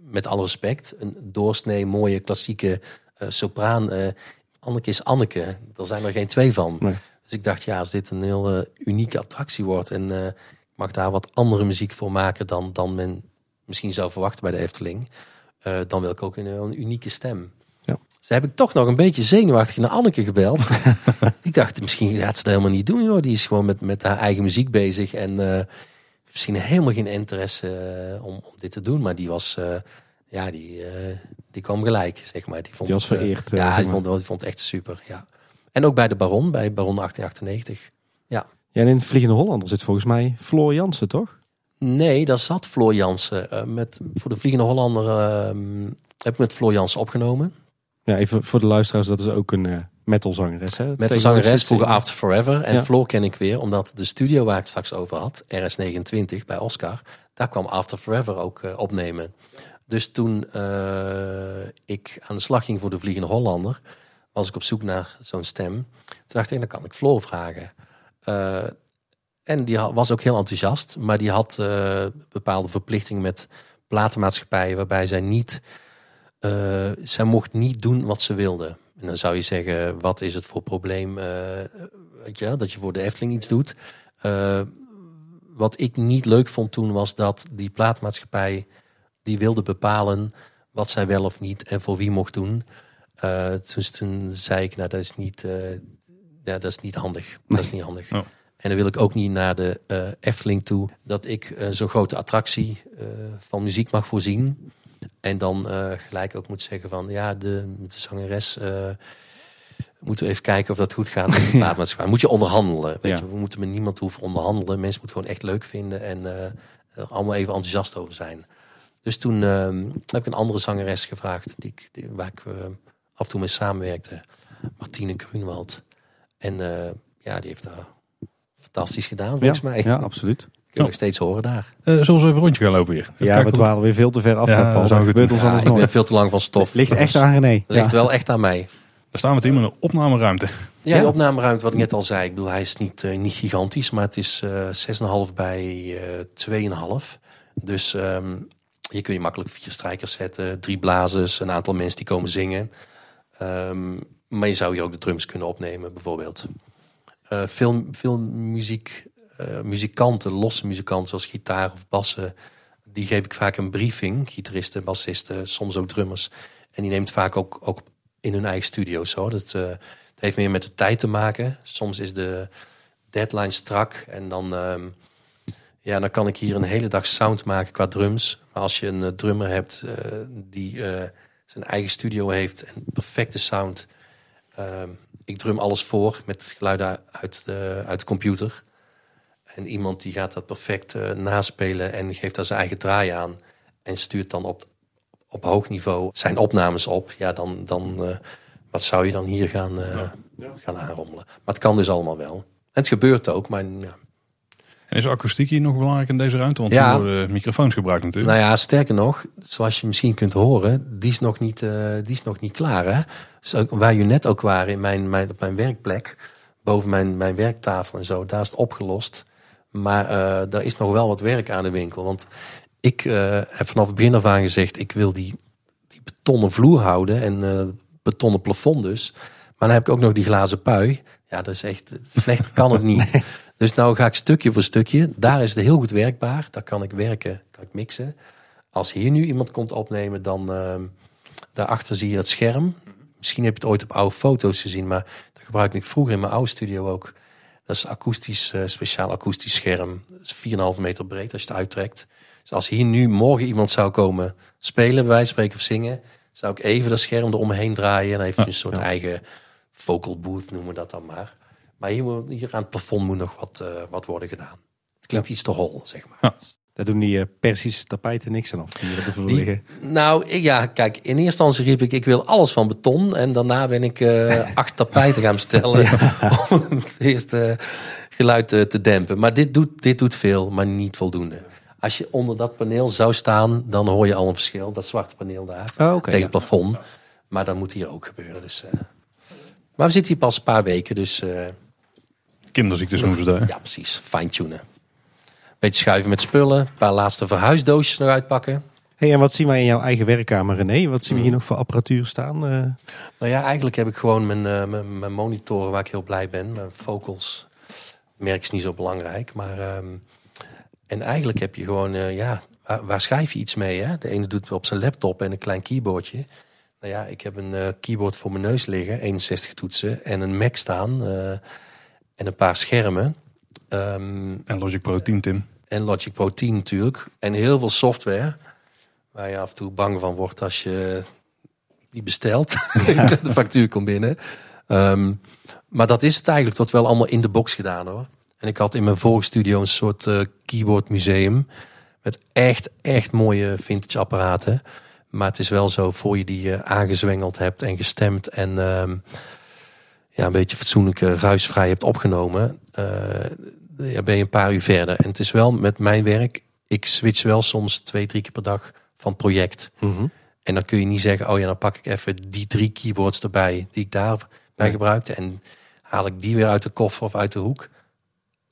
met alle respect, een doorsnee mooie klassieke eh, sopraan. Anneke is Anneke, daar zijn er geen twee van. Nee. Dus ik dacht, ja, als dit een heel unieke attractie wordt en ik mag daar wat andere muziek voor maken dan, dan men misschien zou verwachten bij de Efteling, dan wil ik ook een, een unieke stem. Ja. Dus heb ik toch nog een beetje zenuwachtig naar Anneke gebeld. ik dacht, misschien gaat ze dat helemaal niet doen, joh. Die is gewoon met, met haar eigen muziek bezig en eh, misschien helemaal geen interesse eh, om, om dit te doen. Maar die was, eh, ja, die, die kwam gelijk, zeg maar. Die, vond Die was vereerd, ja, zeg die vond, die vond het echt super, ja. En ook bij de Baron, bij Baron 1898. ja en in Vliegende Hollander zit volgens mij Floor Jansen, toch? Nee, daar zat Floor Jansen. met, voor de Vliegende Hollander ehm, heb ik met Floor Jansen opgenomen. Ja, even voor de luisteraars, dat is ook een eh metalzangeres. Hè? Met de Tegenwoordig zangeres zit ze- vroeger After Forever. En Ja. Floor ken ik weer, omdat de studio waar ik straks over had, RS29 bij Oscar, daar kwam After Forever ook eh, opnemen. Dus toen eh, ik aan de slag ging voor de Vliegende Hollander, was ik op zoek naar zo'n stem. Toen dacht ik, dan kan ik Floor vragen. Uh, en die was ook heel enthousiast, maar die had uh, bepaalde verplichtingen met platenmaatschappijen, waarbij zij niet, uh, zij mocht niet doen wat ze wilde. En dan zou je zeggen, wat is het voor probleem weet je, dat je voor de Efteling iets doet? wat ik niet leuk vond toen was dat die platenmaatschappij die wilde bepalen wat zij wel of niet en voor wie mocht doen. Toen, toen, zei ik, nou dat is niet, ja, dat is niet handig. Dat is niet handig. Oh. En dan wil ik ook niet naar de Efteling toe dat ik zo'n grote attractie van muziek mag voorzien. En dan gelijk ook moet zeggen van ja, de, de zangeres moeten we even kijken of dat goed gaat met de plaatmaatschappij. Moet je onderhandelen. Weet je, we moeten met niemand hoeven onderhandelen. Mensen moeten gewoon echt leuk vinden en er allemaal even enthousiast over zijn. Dus toen heb ik een andere zangeres gevraagd, die, die waar ik af en toe mee samenwerkte. Martine Grunwald. En ja, die heeft daar fantastisch gedaan volgens ja, mij. Ja, absoluut. Kun je nog steeds horen daar. Uh, zullen we even een rondje gaan lopen weer? Even ja, we dwalen weer veel te ver af. Ja, Paul. Dat gebeurt ons ja, ik ben veel te lang van stof. Ligt echt aan René. Ligt wel echt aan mij. Daar staan we met in een opnameruimte. Ja, de opnameruimte, wat ik net al zei. Ik bedoel, hij is niet, uh, niet gigantisch, maar het is uh, 6,5 bij uh, 2,5. Dus um, hier kun je makkelijk vier strijkers zetten, drie blazers, een aantal mensen die komen zingen. Um, maar je zou hier ook de drums kunnen opnemen, bijvoorbeeld. Uh, veel, veel muziek, uh, muzikanten, losse muzikanten, zoals gitaar of bassen, die geef ik vaak een briefing. Gitaristen, bassisten, soms ook drummers. En die neemt vaak ook, ook in hun eigen studio zo. Dat, dat heeft meer met de tijd te maken. Soms is de deadline strak en dan, um, ja, dan kan ik hier een hele dag sound maken qua drums. Maar als je een drummer hebt die zijn eigen studio heeft en perfecte sound. Ehm, ik drum alles voor met geluiden uit de, uit de computer. En iemand die gaat dat perfect uh, naspelen en geeft daar zijn eigen draai aan. En stuurt dan op, op hoog niveau zijn opnames op. Ja, dan, dan uh, wat zou je dan hier gaan, uh, ja. gaan aanrommelen? Maar het kan dus allemaal wel. En het gebeurt ook, maar ja, en is akoestiek hier nog belangrijk in deze ruimte? Want ja. er worden microfoons gebruikt natuurlijk. Nou ja, sterker nog, zoals je misschien kunt horen, die is nog niet, uh, die is nog niet klaar. Hè? Dus ook, waar je net ook waren, in mijn, mijn, op mijn werkplek, boven mijn, mijn werktafel en zo, daar is het opgelost. Maar uh, daar is nog wel wat werk aan de winkel. Want ik uh, heb vanaf het begin af aan gezegd, ik wil die, die betonnen vloer houden en betonnen plafond dus. Maar dan heb ik ook nog die glazen pui. Ja, dat is echt, slechter kan het niet. Dus nou ga ik stukje voor stukje. Daar is het heel goed werkbaar. Daar kan ik werken, kan ik mixen. Als hier nu iemand komt opnemen, dan uh, daarachter zie je dat scherm. Misschien heb je het ooit op oude foto's gezien, maar dat gebruik ik vroeger in mijn oude studio ook. Dat is akoestisch, uh, speciaal akoestisch scherm. Dat is 4,5 meter breed als je het uittrekt. Dus als hier nu morgen iemand zou komen spelen, bij spreken of zingen, zou ik even dat scherm eromheen draaien. En dan heeft je een soort eigen vocal booth, noemen we dat dan maar. Maar hier, hier aan het plafond moet nog wat, uh, wat worden gedaan. Het klinkt iets te hol, zeg maar. Ja. Daar doen die uh, Persische tapijten niks aan of die. Nou, ja, kijk, in eerste instantie riep ik, ik wil alles van beton. En daarna ben ik uh, acht tapijten gaan bestellen ja. om het eerste geluid te, te dempen. Maar dit doet, dit doet veel, maar niet voldoende. Als je onder dat paneel zou staan, dan hoor je al een verschil. Dat zwarte paneel daar, oh, okay, tegen het plafond. Maar dat moet hier ook gebeuren. Dus, uh... Maar we zitten hier pas een paar weken, dus... Kinderziektes noemen ze daar. Ja, precies. Fine-tunen. Beetje schuiven met spullen. Een paar laatste verhuisdoosjes nog uitpakken. Hey, en wat zien wij in jouw eigen werkkamer, René? Wat zien we hier nog voor apparatuur staan? Uh... Nou ja, eigenlijk heb ik gewoon mijn, uh, mijn, mijn, monitoren waar ik heel blij ben. Mijn focals. Merk is niet zo belangrijk. Maar, um, en eigenlijk heb je gewoon, uh, ja, waar, waar, schrijf je iets mee? Hè? De ene doet het op zijn laptop en een klein keyboardje. Nou ja, ik heb een keyboard voor mijn neus liggen, 61 toetsen. En een Mac staan en een paar schermen. Um, en Logic Pro 10, Tim. En Logic Pro 10 natuurlijk. En heel veel software. Waar je af en toe bang van wordt als je die bestelt. de factuur komt binnen. Um, maar dat is het eigenlijk tot wel allemaal in de box gedaan hoor. En ik had in mijn vorige studio een soort uh, keyboard museum. Met echt, echt mooie vintage apparaten. Maar het is wel zo, voor je die uh, aangezwengeld hebt en gestemd en... Um, ja, een beetje fatsoenlijk ruisvrij hebt opgenomen, uh, ja, ben je een paar uur verder. En het is wel met mijn werk, ik switch wel soms twee, drie keer per dag van project. Mhm. En dan kun je niet zeggen, oh ja, dan pak ik even die drie keyboards erbij die ik daarbij gebruikte. En haal ik die weer uit de koffer of uit de hoek.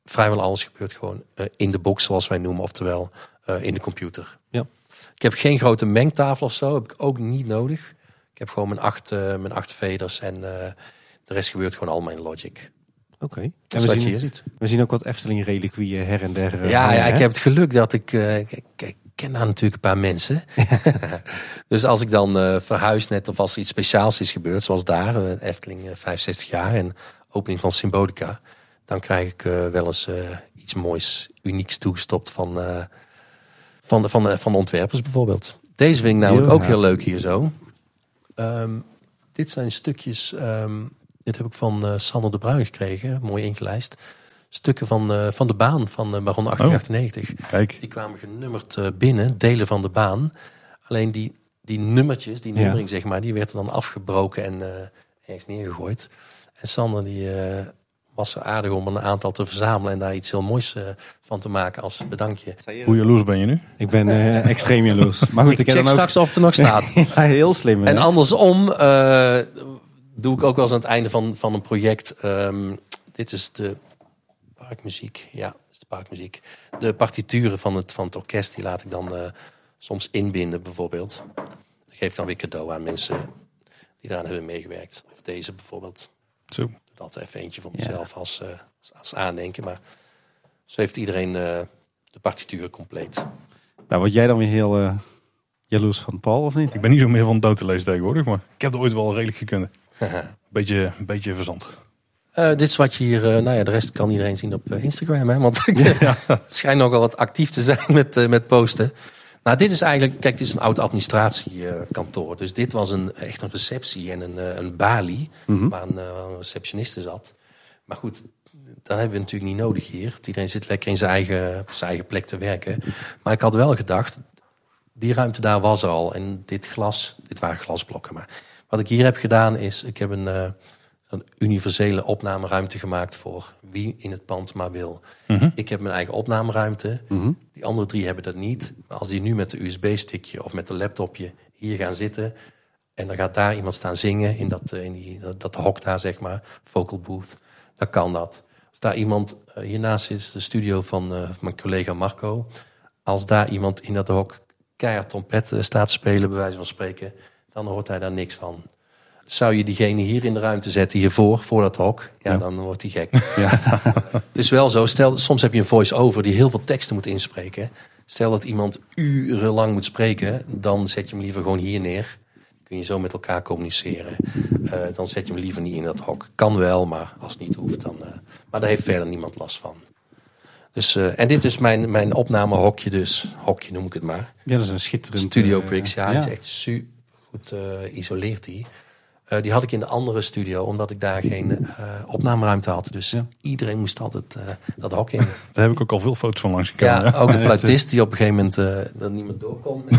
Vrijwel alles gebeurt gewoon eh, in de box, zoals wij noemen, oftewel eh, in de computer. Ja. Ik heb geen grote mengtafel of zo, heb ik ook niet nodig. Ik heb gewoon mijn acht, eh, mijn acht faders en de rest gebeurt gewoon allemaal in Logic. Oké. Dat En we wat je zien, hier ziet. we zien ook wat Efteling reliquieën her en der. eh, Ja, ja, ik heb het geluk dat ik, eh, ik, ik- ken daar natuurlijk een paar mensen. dus als ik dan eh, verhuis net of als er iets speciaals is gebeurd, zoals daar, Efteling eh, 65 jaar en opening van Symbolica, dan krijg ik wel eens iets moois, unieks toegestopt van, van, de, van, de, van de ontwerpers bijvoorbeeld. Deze vind ik namelijk Heel ook heel leuk hier zo. Ehm, dit zijn stukjes, ehm, dit heb ik van eh Sander de Bruin gekregen, mooi ingelijst. Stukken van, eh, van de baan van eh, Baron 1898. Kijk, Die kwamen genummerd eh, binnen, delen van de baan. Alleen die, die nummertjes, die Ja. nummering zeg maar, die werd er dan afgebroken en eh, ergens neergegooid. En Sander die eh, was er aardig om een aantal te verzamelen en daar iets heel moois eh, van te maken als bedankje. hoe jaloers ben je nu? Ik ben eh, extreem jaloers. Maar goed, ik ik, check dan ook... straks of het er nog staat. Ja, heel slim. hè? En andersom eh, doe ik ook wel eens aan het einde van, van een project. ehm, dit is de parkmuziek. Ja, dit is de parkmuziek. De partituren van het, van het orkest, die laat ik dan eh, soms inbinden bijvoorbeeld. Dat geef ik dan weer cadeau aan mensen die daaraan hebben meegewerkt. Of deze bijvoorbeeld. Zo. Ik doe dat even eentje voor Ja. mezelf als, eh, als, aandenken. Maar zo heeft iedereen eh, de partituur compleet. Nou, word jij dan weer heel eh, jaloers van Paul, of niet? Ik ben niet zo meer van dood te lezen tegenwoordig, maar ik heb er ooit wel redelijk gekund. Beetje, beetje verzand. Eh, dit is wat je hier, eh, nou ja, de rest kan iedereen zien op eh, Instagram, hè? Want ik schijn nogal wat actief te zijn met, met posten. Nou, dit is eigenlijk, kijk, dit is een oud administratiekantoor. dus dit was een, echt een receptie en een, een balie Mhm. waar een, een receptioniste zat. Maar goed, dat hebben we natuurlijk niet nodig hier. Iedereen zit lekker in zijn eigen, zijn eigen plek te werken. Maar ik had wel gedacht, die ruimte daar was er al. En dit glas, dit waren glasblokken. Maar wat ik hier heb gedaan is, ik heb een, eh, een universele opnameruimte gemaakt voor wie in het pand maar wil. Ik heb mijn eigen opnameruimte. Mhm. Die andere drie hebben dat niet. Maar als die nu met de USB-stickje of met een laptopje hier gaan zitten... en dan gaat daar iemand staan zingen in dat, eh, in die, dat, dat hok daar, zeg maar, vocal booth... dan kan dat. Als daar iemand, eh, hiernaast is de studio van mijn collega Marco... als daar iemand in dat hok keihard trompet staat te spelen, bij wijze van spreken... dan hoort hij daar niks van. Zou je diegene hier in de ruimte zetten, hiervoor, voor dat hok... ja, Ja. dan wordt hij gek. Het is wel zo, stel, soms heb je een voice-over die heel veel teksten moet inspreken. Stel dat iemand urenlang moet spreken, dan zet je hem liever gewoon hier neer. Kun je zo met elkaar communiceren. Eh, dan zet je hem liever niet in dat hok. Kan wel, maar als het niet hoeft, dan. eh, maar daar heeft verder niemand last van. Dus, eh, en dit is mijn, mijn opnamehokje, dus. Hokje noem ik het maar. Ja, dat is een schitterend... Studio Bricks, ja, die is echt super goed eh isoleert die. Eh, die had ik in de andere studio, omdat ik daar geen eh, opnameruimte had. Dus Ja. iedereen moest altijd dat hok in. Daar heb ik ook al veel foto's van langs gekomen. Ja, ook de fluitist die op een gegeven moment uh, dat niemand doorkomt.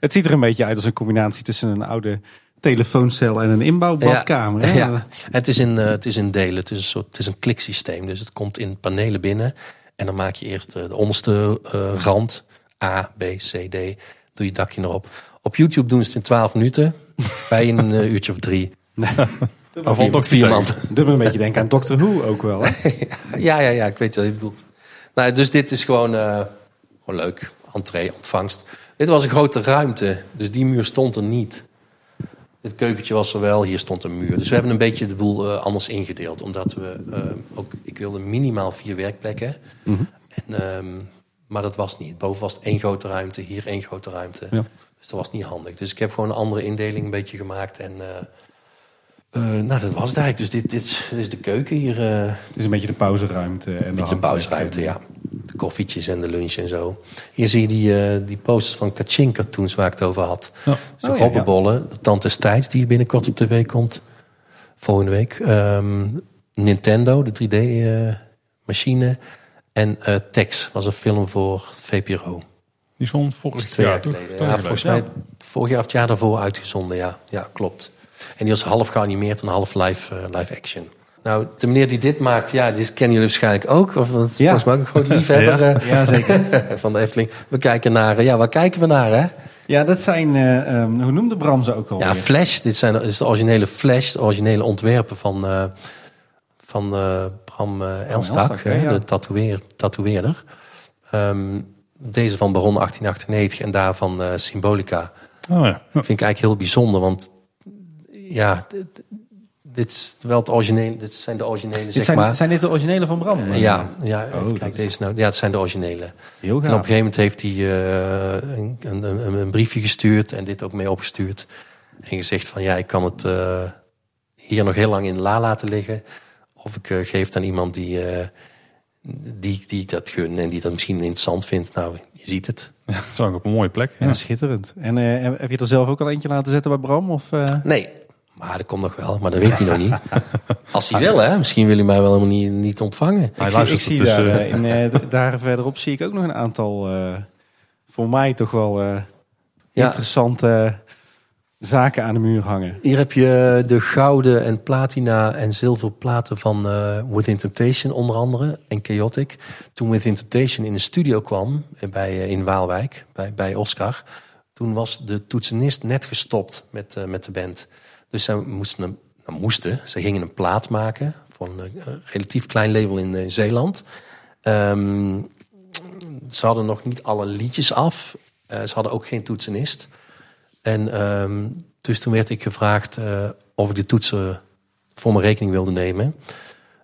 Het ziet er een beetje uit als een combinatie tussen een oude telefooncel en een inbouwbadkamer. Ja, het is, in, uh, het is in delen. Het is een soort, het is een kliksysteem. Dus het komt in panelen binnen. En dan maak je eerst uh, de onderste uh, rand. A, B, C, D. Doe je dakje erop. Op YouTube doen ze het in 12 minuten. bij een uh, uurtje of drie. Of vier, vier man. Doe me een beetje denken aan Doctor Who ook wel. Hè? ja, ja, ja, ik weet wat je bedoelt. Nou, dus dit is gewoon, uh, gewoon leuk. Entree, ontvangst. Dit was een grote ruimte. Dus die muur stond er niet. Dit keukentje was er wel, hier stond een muur. Dus we hebben een beetje de boel uh, anders ingedeeld. Omdat we uh, ook, ik wilde minimaal vier werkplekken. Mm -hmm. en, um, maar dat was niet. Boven was het één grote ruimte, hier één grote ruimte. Ja. Dus dat was niet handig. Dus ik heb gewoon een andere indeling een beetje gemaakt. En uh, nou, dat was het eigenlijk. Dus dit, dit, is, dit is de keuken hier. Het is een beetje de pauzeruimte. En een beetje de pauzeruimte, ja. De koffietjes en de lunch en zo. Hier zie je die, die posters van Kachin cartoons waar ik het over had. Ja. Dus de oh, ja, ja. Tante Stijds die binnenkort op tv komt. Volgende week. Um, Nintendo, de 3D-machine. en Tex was een film voor VPRO. Die is van vorig twee jaar, jaar geleden. Ja, volgens mij vorig jaar of het jaar daarvoor uitgezonden. Ja, ja klopt. En die was half geanimeerd en half live, uh, live action. Nou, de meneer die dit maakt, ja, die kennen jullie waarschijnlijk ook. Of is Ja. volgens mij ook een groot liefhebber eh, Ja, zeker. van de Efteling. We kijken naar, eh, ja, waar kijken we naar, hè? Ja, dat zijn, eh, ehm, hoe noemde Bram ze ook al? Ja, Flash. Dit zijn, is de originele Flash, de originele ontwerpen van, eh, van eh, Bram eh Elstak, Elstak, hè, ja. de tatoeëer, tatoeëerder. Ehm, deze van Baron 1898 en daarvan eh, Symbolica. Oh ja. vind ik eigenlijk heel bijzonder, want ja, dit, dit is wel het originele, dit zijn de originele, Dit zeg zijn, maar. zijn dit de originele van Bram? Eh, ja, ja, Oh, is- deze nou, ja, het zijn de originele. Heel En op een gaaf. gegeven moment heeft hij eh, een, een, een, een briefje gestuurd en dit ook mee opgestuurd. En gezegd van ja, ik kan het eh, hier nog heel lang in de la laten liggen. Of ik geef het aan iemand die, eh, die, die ik dat gun en die dat misschien interessant vindt. Nou, je ziet het. Dat is ook op een mooie plek. Ja, Ja. schitterend. En eh, heb je er zelf ook al eentje laten zetten bij Bram? Of, eh? Nee, maar dat komt nog wel, maar dat weet hij nog niet. Als hij wil, hè. Misschien wil hij mij wel helemaal niet, niet ontvangen. Hij ik zie, ik zie dus, daar, eh, in, daar verderop zie ik ook nog een aantal, eh, voor mij toch wel eh, Ja. interessante zaken aan de muur hangen. Hier heb je de gouden en platina en zilveren platen van eh, Within Temptation onder andere. En Chaotic. Toen Within Temptation in de studio kwam eh, bij, eh, in Waalwijk, bij, bij Oscar. Toen was de toetsenist net gestopt met, met de band. Dus zij moesten, nou, moesten, ze gingen een plaat maken voor een relatief klein label in Zeeland. Ehm, ze hadden nog niet alle liedjes af. Ze hadden ook geen toetsenist. En ehm, dus toen werd ik gevraagd eh, of ik de toetsen voor mijn rekening wilde nemen.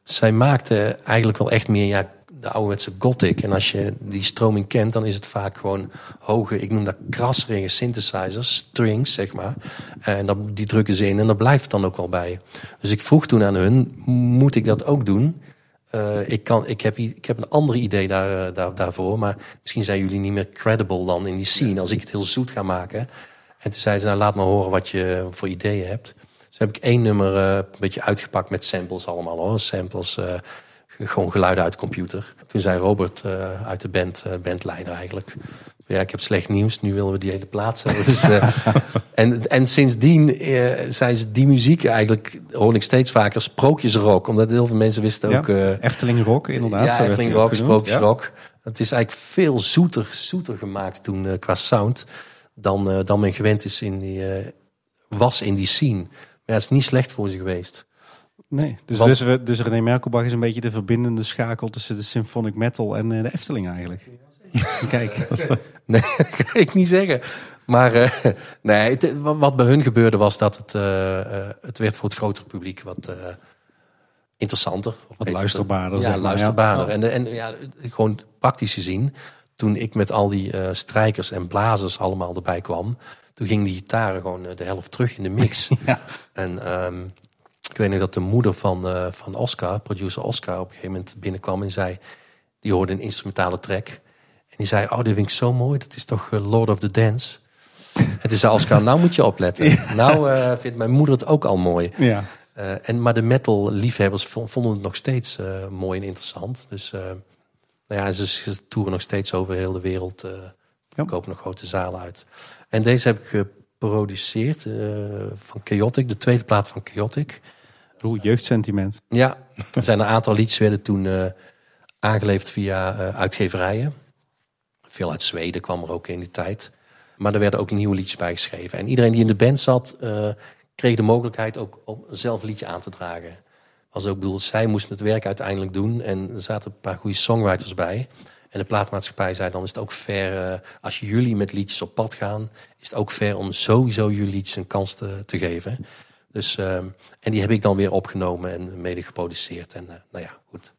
Zij maakte eigenlijk wel echt meer ja, de ouderwetse gothic. En als je die stroming kent, dan is het vaak gewoon hoge, ik noem dat krasserige synthesizers, strings zeg maar. En dat, die drukken ze in en dat blijft dan ook wel bij. Dus ik vroeg toen aan hun, moet ik dat ook doen? Eh, ik, kan, ik, heb, ik heb een ander idee daar, eh, daar, daarvoor. Maar misschien zijn jullie niet meer credible dan in die scene. Als ik het heel zoet ga maken. En toen zei ze, nou laat maar horen wat je voor ideeën hebt. Dus heb ik één nummer eh, een beetje uitgepakt met samples allemaal hoor. Samples, eh, gewoon geluiden uit de computer. Toen zei Robert eh, uit de band, bandleider eigenlijk. Ja, ik heb slecht nieuws. Nu willen we die hele plaats hebben. Dus, en, en sindsdien zijn ze die muziek eigenlijk, hoor ik steeds vaker, sprookjesrock. Omdat heel veel mensen wisten ook... ja, Efteling Rock, inderdaad. ja, Efteling Rock. Sprookjesrock. Het is eigenlijk veel zoeter, zoeter gemaakt toen qua sound dan, eh, dan men gewend is in die, eh, was in die scene. Maar ja, het is niet slecht voor ze geweest. Nee, dus, Want- dus, we, dus René Merkelbach is een beetje de verbindende schakel tussen de symphonic metal en eh, de Efteling eigenlijk. Kijk, Nee, dat ga ik niet zeggen. Maar eh, nee, het- wat wat bij hun gebeurde was dat het, eh, eh, het werd voor het grotere publiek wat eh, interessanter. Of beter. luisterbaarder, Ja, zeg maar, luisterbaarder. ja. En, en ja, gewoon praktisch gezien, toen ik met al die eh, strijkers en blazers allemaal erbij kwam, toen ging die gitaren gewoon eh, de helft terug in de mix. Ja. En ehm, ik weet nog dat de moeder van, eh, van Oscar, producer Oscar, op een gegeven moment binnenkwam en zei, die hoorde een instrumentale track. En die zei, oh, dit vind ik zo mooi, dat is toch Lord of the Dance. En toen zei Oscar, nou moet je opletten. Nou vindt mijn moeder het ook al mooi. ja. En, maar de metal liefhebbers vo- vonden het nog steeds mooi en interessant. Dus nou ja, ze, toeren nog steeds over heel de wereld. eh kopen nog grote zalen uit. En deze heb ik geproduceerd eh, van Chaotic, de tweede plaat van Chaotic. Oeh, jeugdsentiment. Ja, er zijn een aantal liedjes werden toen eh, aangeleverd via uitgeverijen. Veel uit Zweden kwam er ook in die tijd. Maar er werden ook nieuwe liedjes bij geschreven. En iedereen die in de band zat, kreeg de mogelijkheid ook om zelf een liedje aan te dragen. Was ook bedoeld, zij moesten het werk uiteindelijk doen. En er zaten een paar goede songwriters bij. En de plaatmaatschappij zei dan is het ook fair, eh, als jullie met liedjes op pad gaan, is het ook fair om sowieso jullie liedjes een kans te, te geven. Dus, ehm, en die heb ik dan weer opgenomen en mede geproduceerd. En eh, nou ja, goed.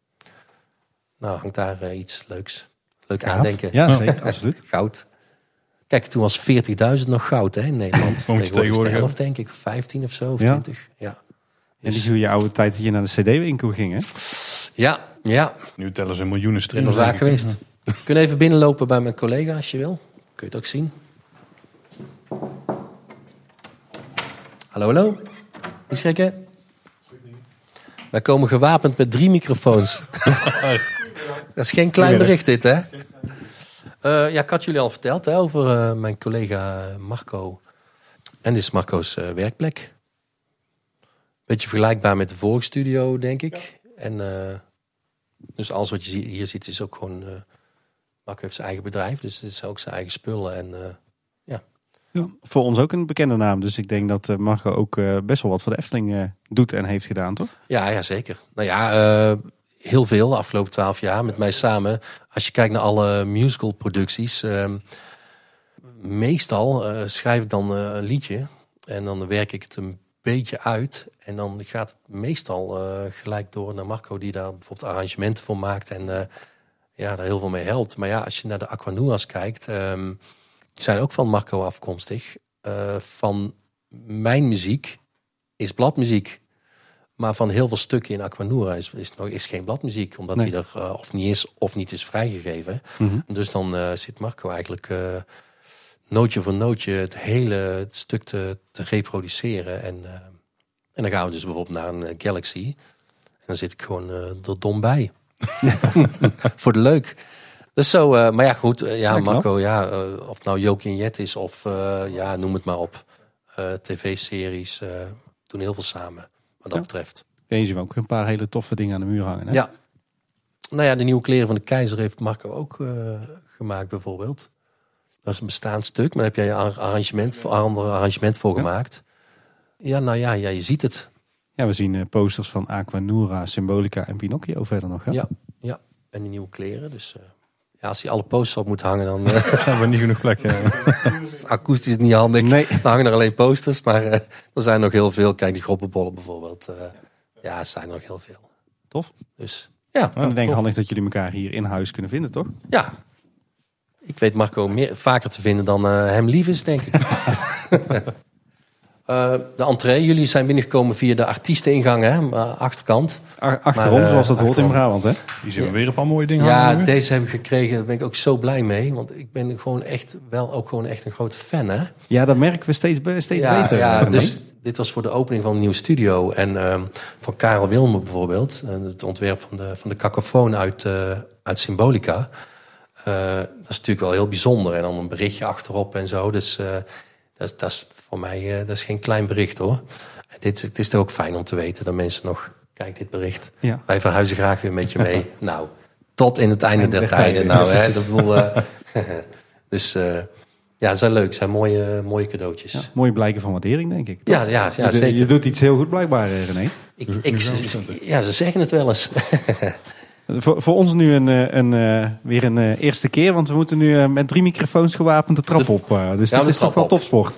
Nou hangt daar eh, iets leuks. Leuk aandenken. Ja, zeker, absoluut. Goud. Kijk, toen was 40.000 nog goud hè, in Nederland. tegenwoordig is het de tegenwoordig helft, denk ik. 15 of zo, of Ja. 20. Ja. En die goede oude tijd dat je naar de cd-winkel ging, hè? Ja, ja. Nu tellen ze miljoenen Ik ben streams. vaak geweest. Je kunt even binnenlopen bij mijn collega als je wil. Kun je het ook zien. Hallo, hallo. Niet schrikken. Wij komen gewapend met drie microfoons. Dat is geen klein bericht dit, hè? Eh, ja, ik had jullie al verteld hè, over eh, mijn collega Marco. En dit is Marco's eh, werkplek. Beetje vergelijkbaar met de vorige studio, denk ik. En eh, dus alles wat je hier ziet is ook gewoon... eh Marco heeft zijn eigen bedrijf, dus het is ook zijn eigen spullen. En eh, Ja, voor ons ook een bekende naam. Dus ik denk dat eh, Marco ook eh, best wel wat voor de Efteling eh, doet en heeft gedaan, toch? Ja, ja, zeker. Nou ja, eh, heel veel de afgelopen twaalf jaar met mij samen. Als je kijkt naar alle musicalproducties, ehm meestal eh, schrijf ik dan eh, een liedje en dan werk ik het een beetje uit. En dan gaat het meestal eh, gelijk door naar Marco, die daar bijvoorbeeld arrangementen voor maakt en eh, ja, daar heel veel mee helpt. Maar ja, als je naar de Aquanuas kijkt, ehm, die zijn ook van Marco afkomstig. Eh, van mijn muziek is bladmuziek. Maar van heel veel stukken in Aquanura is, is, nog, is geen bladmuziek. Omdat Nee. die er of niet is of niet is vrijgegeven. Dus dan zit Marco eigenlijk nootje voor nootje het hele het stuk te, te reproduceren. En, eh, en dan gaan we dus bijvoorbeeld naar een eh, Galaxy. En dan zit ik gewoon eh er dom bij. voor de leuk. Dus zo, maar ja goed, ja. Marco, ja, of nou Jokie en Jet is of ja, noem het maar op. TV-series, doen heel veel samen wat dat Ja. betreft. Je ziet ook een paar hele toffe dingen aan de muur hangen. Hè? Ja. Nou ja, de nieuwe kleren van de keizer heeft Marco ook gemaakt bijvoorbeeld. Dat is een bestaand stuk, maar daar heb jij een arrangement, voor, ander arrangement voor Ja. gemaakt. Ja, nou ja, ja, je ziet het. Ja, we zien eh, posters van Aquanura, Symbolica en Pinocchio verder nog. Hè? Ja, ja. En die nieuwe kleren. Dus eh, ja, als hij alle posters op moet hangen, dan eh, Hebben we niet genoeg plek. is het akoestisch niet handig. Nee. Dan hangen er alleen posters, maar er zijn nog heel veel. Kijk, die groppenbollen bijvoorbeeld. ja, er zijn nog heel veel. Tof. Dus ja, En ik denk tof. handig dat jullie elkaar hier in huis kunnen vinden, toch? Ja. Ik weet Marco meer, vaker te vinden dan eh, hem lief is, denk ik. Eh, de entree, jullie zijn binnengekomen via de artiesteningang, hè? maar achterkant. Achterom, Maar, eh, zoals dat hoort in. Brabant, hè? Hier zien we weer een paar mooie dingen Ja, hangen. deze heb ik gekregen, daar ben ik ook zo blij mee. Want ik ben gewoon echt wel ook gewoon echt een grote fan, hè? Ja, dat merken we steeds, steeds ja, beter. Ja, dus dit was voor de opening van een nieuwe studio. En ehm, van Karel Wilmer bijvoorbeeld. het ontwerp van de, van de cacofoon uit, eh, uit Symbolica. Eh, dat is natuurlijk wel heel bijzonder. En dan een berichtje achterop en zo. Dus eh, dat, is- dat is voor mij eh, dat is geen klein bericht hoor. En dit, het is toch ook fijn om te weten dat mensen nog... Kijk, dit bericht. Ja. Wij verhuizen graag weer met je mee. nou, tot in het einde Einde der tijden. Nou, ja, hè, dat bedoel, dus eh, ja, het zijn leuk. Het zijn mooie, mooie cadeautjes. Ja, mooie blijken van waardering, denk ik. Ja, ja, ja je, zeker. je doet iets heel goed blijkbaar, René. Ik, ik, ja, ze zeggen het wel eens. Voor, voor ons nu een, eh, een, eh, weer een eh, eerste keer, want we moeten nu met drie microfoons gewapend de trap op. dus Ja, de is toch wel op. topsport.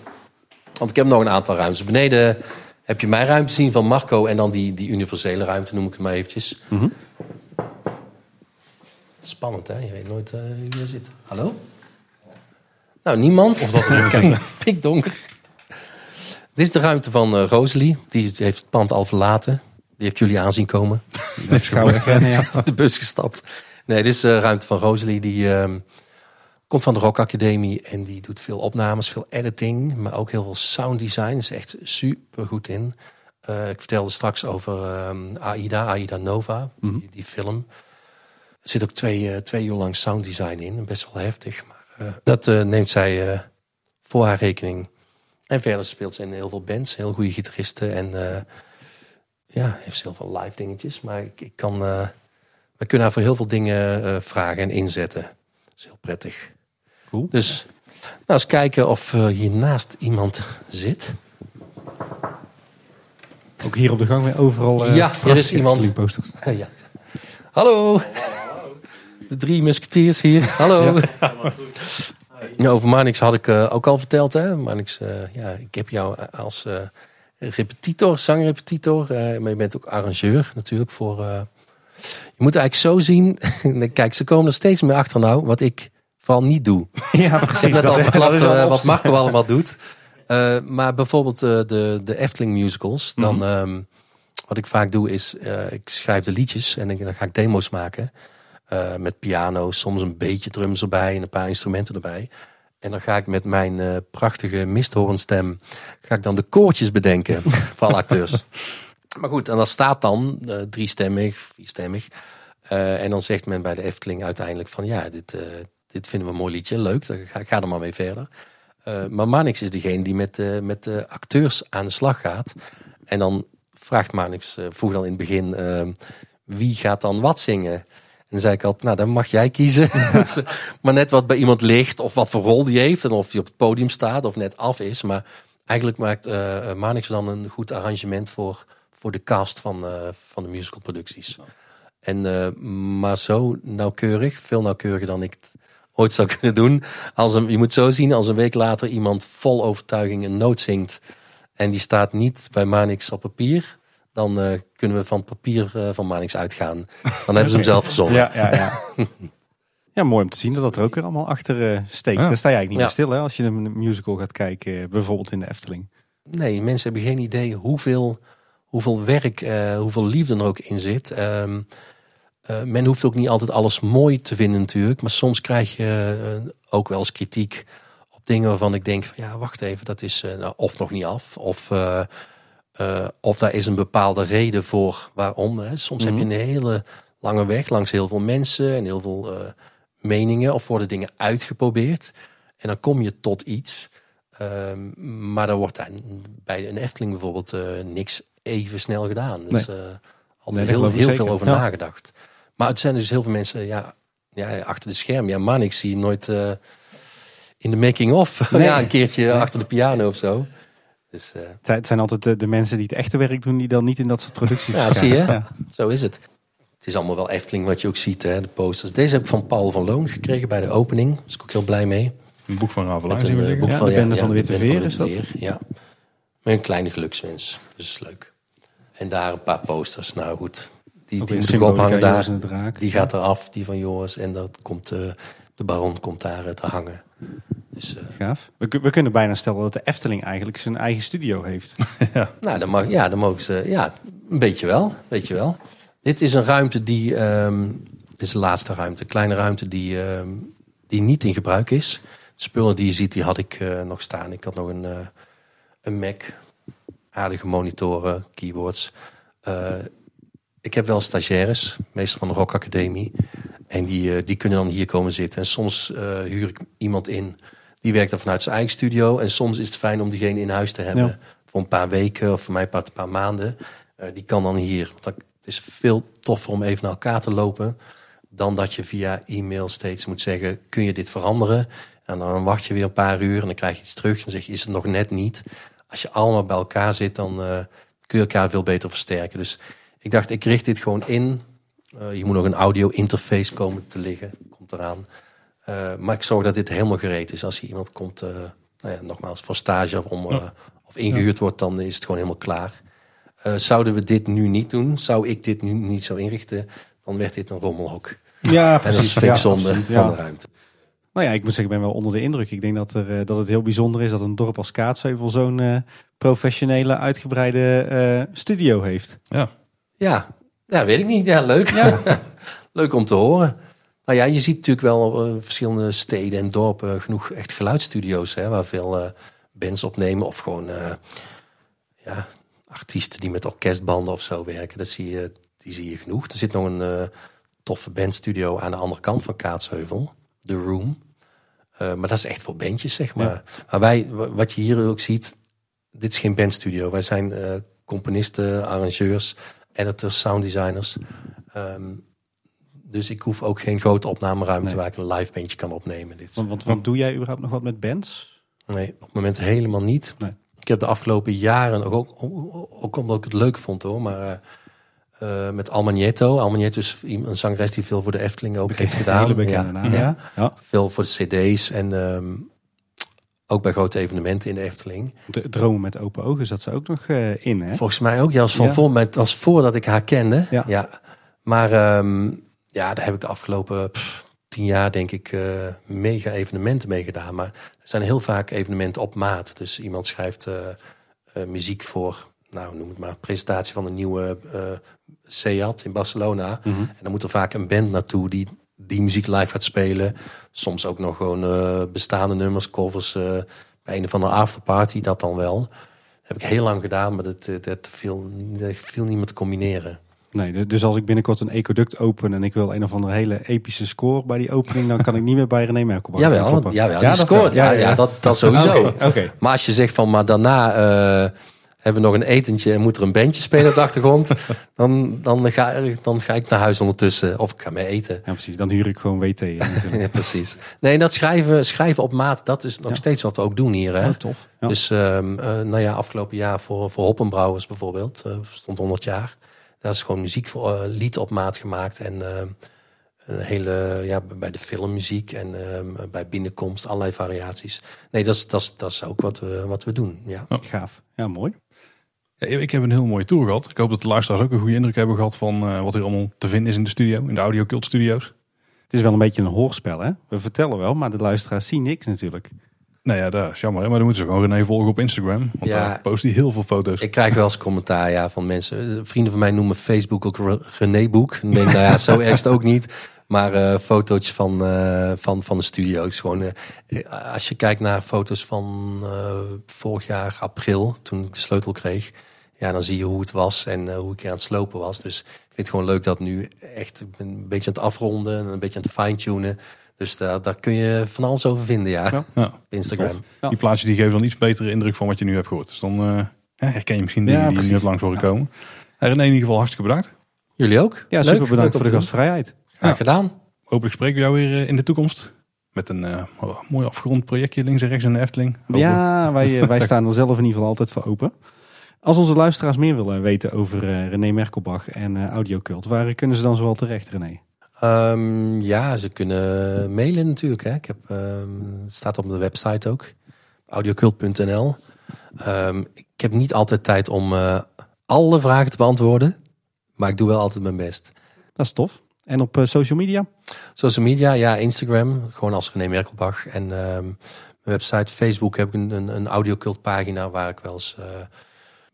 Want ik heb nog een aantal ruimtes. Beneden heb je mijn ruimte zien van Marco. En dan die, die universele ruimte, noem ik het maar eventjes. Mhm. Spannend, hè? Je weet nooit wie er zit. Hallo? Nou, niemand. Of dat Kijk, pikdonker. Dit is de ruimte van eh Rosalie. Die heeft het pand al verlaten. Die heeft jullie aanzien komen. De bus gestapt. Nee, dit is de ruimte van Rosalie. Die ehm, komt van de Rock Academie en die doet veel opnames, veel editing, maar ook heel veel sound design. Is echt super goed in. Eh, ik vertelde straks over ehm, AIDA, AIDA Nova, die, die film. Er zit ook twee, eh, twee uur lang sound design in, best wel heftig. Maar dat neemt zij voor haar rekening. En verder speelt ze in heel veel bands, heel goede gitaristen en ja, heeft heel veel live dingetjes. Maar ik, ik kan, eh, we kunnen haar voor heel veel dingen eh, vragen en inzetten. Dat is heel prettig. Cool. Dus nou eens kijken of eh, hiernaast iemand zit. Ook hier op de gang weer overal. Ja, er is iemand. Ja. Hallo. De drie musketiers hier. Hallo. Ja, over Marnix had ik ook al verteld. Hè? Marnix, eh, ja, ik heb jou als repetitor, zangrepetitor. eh, maar je bent ook arrangeur natuurlijk voor... eh, je moet eigenlijk zo zien. Kijk, ze komen er steeds meer achter nou. Wat ik vooral niet doe. Ja, Ik precies. heb net Dat- al verklapt eh, wat. Marco allemaal doet. Maar bijvoorbeeld de, de Efteling musicals. Dan, Mhm. ehm, wat ik vaak doe is, ik schrijf de liedjes en dan, dan ga ik demo's maken. Met piano, soms een beetje drums erbij en een paar instrumenten erbij. En dan ga ik met mijn eh, prachtige misthoornstem, ga ik dan de koortjes bedenken van acteurs. Maar goed, en dat staat dan eh, driestemmig, vierstemmig. Eh, en dan zegt men bij de Efteling uiteindelijk van ja, dit, dit vinden we een mooi liedje, leuk, dan ga, ga er maar mee verder. Maar Manix is degene die met, met de acteurs aan de slag gaat. En dan vraagt Manix, uh, vroeg dan in het begin, wie gaat dan wat zingen? En dan zei ik altijd, nou dan mag jij kiezen. Dus, maar net wat bij iemand ligt, of wat voor rol die heeft, en of die op het podium staat, of net af is. Maar eigenlijk maakt uh, Manix dan een goed arrangement voor, voor de cast van, van de musicalproducties. En, maar zo nauwkeurig, veel nauwkeuriger dan ik het ooit zou kunnen doen. Als een, je moet zo zien, als een week later iemand vol overtuiging een noot zingt en die staat niet bij Manix op papier, dan uh, kunnen we van het papier uh, van Manix uitgaan. Dan hebben ze hem zelf verzonnen. Ja, ja, ja. ja, mooi om te zien dat dat er ook weer allemaal achter uh, steekt. Ja. Daar sta je eigenlijk niet meer stil hè, als je een musical gaat kijken, bijvoorbeeld in de Efteling. Nee, mensen hebben geen idee hoeveel, hoeveel werk, hoeveel liefde er ook in zit. Um, uh, men hoeft ook niet altijd alles mooi te vinden natuurlijk. Maar soms krijg je uh, ook wel eens kritiek op dingen waarvan ik denk van ja, wacht even, dat is uh, nou, of nog niet af. Of, of daar is een bepaalde reden voor waarom. Hè. Soms heb je mhm. een hele lange weg langs heel veel mensen en heel veel meningen. Of worden dingen uitgeprobeerd. En dan kom je tot iets. Ehm, maar dan wordt daar bij een Efteling bijvoorbeeld niks even snel gedaan. Dus nee. altijd heel, heel veel over nagedacht. Maar het zijn dus heel veel mensen, ja, ja achter de scherm. Ja, man, ik zie nooit in de making-of. ja, een keertje achter de piano of zo. Dus, uh, het zijn altijd de, de, mensen die het echte werk doen, die dan niet in dat soort producties Ja, zie je. Ja. Zo is het. Het is allemaal wel Efteling wat je ook ziet, hè, de posters. Deze heb ik van Paul van Loon gekregen bij de opening. Daar ben ik ook heel blij mee. Een boek van Ravelaar zien we boek van, de Bende van de Witte Veer is dat? ja. Met een kleine gelukswens. Dus dat is leuk. En daar een paar posters. Nou goed, die, die moet ik ophangen daar. Die gaat eraf, die van Joris. En dat komt, uh, de baron komt daar uh, te hangen. Dus, uh, Gaaf. We, we, kunnen bijna stellen dat de Efteling eigenlijk zijn eigen studio heeft. ja. Nou, dan mag, ja, dan mogen ze... Ja, een beetje wel. Weet je wel. Dit is een ruimte die... Um, dit is de laatste ruimte. Een kleine ruimte die, um, die niet in gebruik is. De spullen die je ziet, die had ik nog staan. Ik had nog een, een Mac. Aardige monitoren, keyboards ik heb wel stagiaires, meestal van de Rock Academie. En die, uh, die kunnen dan hier komen zitten. En soms uh, huur ik iemand in, die werkt dan vanuit zijn eigen studio. En soms is het fijn om diegene in huis te hebben. Voor een paar weken of voor mij een paar, maanden. Uh, die kan dan hier. Want het is veel toffer om even naar elkaar te lopen. Dan dat je via e-mail steeds moet zeggen, kun je dit veranderen? En dan wacht je weer een paar uur en dan krijg je iets terug. En zeg je, is het nog net niet? Als je allemaal bij elkaar zit, dan kun je elkaar veel beter versterken. Dus ik dacht, ik richt dit gewoon in. Uh, je moet nog een audio interface komen te liggen. Komt eraan. Uh, maar ik zorg dat dit helemaal gereed is. Als je iemand komt, uh, nou ja, nogmaals, voor stage of, om, of ingehuurd wordt, dan is het gewoon helemaal klaar. zouden we dit nu niet doen, zou ik dit nu niet zo inrichten, dan werd dit een rommelhok. Ja, precies. En dat is zonde van de ruimte. Nou ja, ik moet zeggen, ik ben wel onder de indruk. Ik denk dat, er, dat het heel bijzonder is dat een dorp als Kaatsheuvel zo'n professionele, uitgebreide studio heeft. Ja. Ja, ja weet ik niet. Ja, leuk. Ja. leuk om te horen. Nou ja, je ziet natuurlijk wel op uh, verschillende steden en dorpen genoeg echt geluidsstudio's hè, waar veel uh, bands opnemen of gewoon uh, ja, artiesten die met orkestbanden of zo werken. Dat zie je, die zie je genoeg. Er zit nog een toffe bandstudio aan de andere kant van Kaatsheuvel, The Room. maar dat is echt voor bandjes, zeg maar. Maar wij, wat je hier ook ziet, dit is geen bandstudio. Wij zijn componisten, arrangeurs, editors, sounddesigners. Um, dus ik hoef ook geen grote opnameruimte waar ik een live bandje kan opnemen. Dit. Want, want, doe jij überhaupt nog wat met bands? Nee, op het moment helemaal niet. Nee. Ik heb de afgelopen jaren, ook, ook, omdat ik het leuk vond hoor, maar uh, met Almagneto. Almagneto is een zangeres die veel voor de Efteling ook heeft gedaan. ja, ja. ja, Veel voor de cd's en um, ook bij grote evenementen in de Efteling. De dromen met open ogen zat ze ook nog uh, in, hè? Volgens mij ook. Ja, als, van. Voor, als voordat ik haar kende. Ja. ja. Maar um, ja, daar heb ik de afgelopen pff, tien jaar denk ik uh, mega evenementen mee gedaan. Maar er zijn heel vaak evenementen op maat. Dus iemand schrijft uh, muziek voor, nou noem het maar, presentatie van een nieuwe Seat in Barcelona. Mm -hmm. En dan moet er vaak een band naartoe die die muziek live gaat spelen. Soms ook nog gewoon bestaande nummers, covers bij een of andere afterparty, dat dan wel. Dat heb ik heel lang gedaan, maar dat, dat, viel, dat viel niet meer te combineren. Nee, dus als ik binnenkort een ecoduct open en ik wil een of andere hele epische score bij die opening, dan kan ik niet meer bij René Merkelbach Jawel, jawel, ja, die scoort. Ja, ja, dat, dat sowieso. okay, okay. Maar als je zegt van, maar daarna uh, hebben we nog een etentje en moet er een bandje spelen op de achtergrond, dan, dan, ga, dan ga ik naar huis ondertussen of ik ga mee eten. Ja, precies. Dan huur ik gewoon WT. Ja, precies. Nee, dat schrijven, schrijven op maat, dat is nog Ja. steeds wat we ook doen hier. Hè? Oh, tof. Dus ehm, eh, nou ja, afgelopen jaar voor, voor Hoppenbrouwers bijvoorbeeld, eh, stond 100 jaar. Daar is gewoon muziek voor eh, lied op maat gemaakt. En ehm, een hele, ja, bij de filmmuziek en ehm, bij binnenkomst allerlei variaties. Nee, dat is, dat is, dat is ook wat we, wat we doen. Ja. Gaaf. Ja, mooi. Ja, ik heb een heel mooie tour gehad. Ik hoop dat de luisteraars ook een goede indruk hebben gehad van eh, wat er allemaal te vinden is in de studio, in de Audio Cult Studio's. Het is wel een beetje een hoorspel, hè? We vertellen wel, maar de luisteraars zien niks natuurlijk. Nou ja, dat is jammer. hè, Maar dan moeten ze gewoon René volgen op Instagram. Want Ja. daar post hij heel veel foto's. Ik krijg wel eens commentaar ja, van mensen. Eh, Vrienden van mij noemen Facebook ook Re- René Boek. Denk nou ja, zo erg is het ook niet. Maar eh fotootjes van, eh, van, van de studio. Het is gewoon, als je kijkt naar foto's van vorig jaar april, toen ik de sleutel kreeg. Ja, dan zie je hoe het was en hoe ik aan het slopen was. Dus ik vind het gewoon leuk dat nu echt een beetje aan het afronden en een beetje aan het fine-tunen. Dus daar, daar kun je van alles over vinden, ja. Ja. Ja. Op Instagram. Ja. Die plaatjes die geven dan iets betere indruk van wat je nu hebt gehoord. Dus dan eh, ja, herken je misschien dingen Ja, die je nu precies. hebt langs horen komen. Hey, René, in ieder geval hartstikke bedankt. Jullie ook? Ja, Leuk, super bedankt leuk voor de doen. gastvrijheid. Graag gedaan. Hopelijk spreken we jou weer eh, in de toekomst. Met een eh, mooi afgerond projectje links en rechts in de Efteling. Hopelijk. Ja, wij, eh, wij staan er zelf in ieder geval altijd voor open. Als onze luisteraars meer willen weten over eh, René Merkelbach en eh Audiocult, waar kunnen ze dan zoal terecht, René? Ehm, ja, ze kunnen mailen natuurlijk. Hè. Ik heb, ehm, het staat op de website ook. Audiocult.nl Ehm, Ik heb niet altijd tijd om eh, alle vragen te beantwoorden. Maar ik doe wel altijd mijn best. Dat is tof. En op eh, social media? Social media, ja, Instagram. Gewoon als René Merkelbach. En mijn website, Facebook heb ik een, een, een Audiocult pagina waar ik wel eens... eh,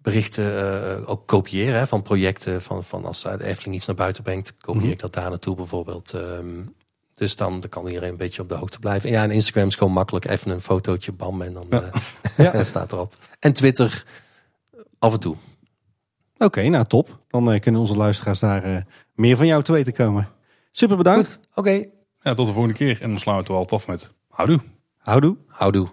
berichten eh, ook kopieer hè, van projecten. Van, van als de Efteling iets naar buiten brengt, kopieer Mhm. ik dat daar naartoe bijvoorbeeld. Ehm, dus dan, dan kan iedereen een beetje op de hoogte blijven. En ja, en Instagram is gewoon makkelijk. Even een fotootje, bam, en dan Ja. eh, en staat erop. En Twitter af en toe. Oké, nou top. Dan eh, kunnen onze luisteraars daar eh, meer van jou te weten komen. Super bedankt. Oké. Ja, tot de volgende keer. En dan sluiten we al af met houdoe. Houdoe. Houdoe.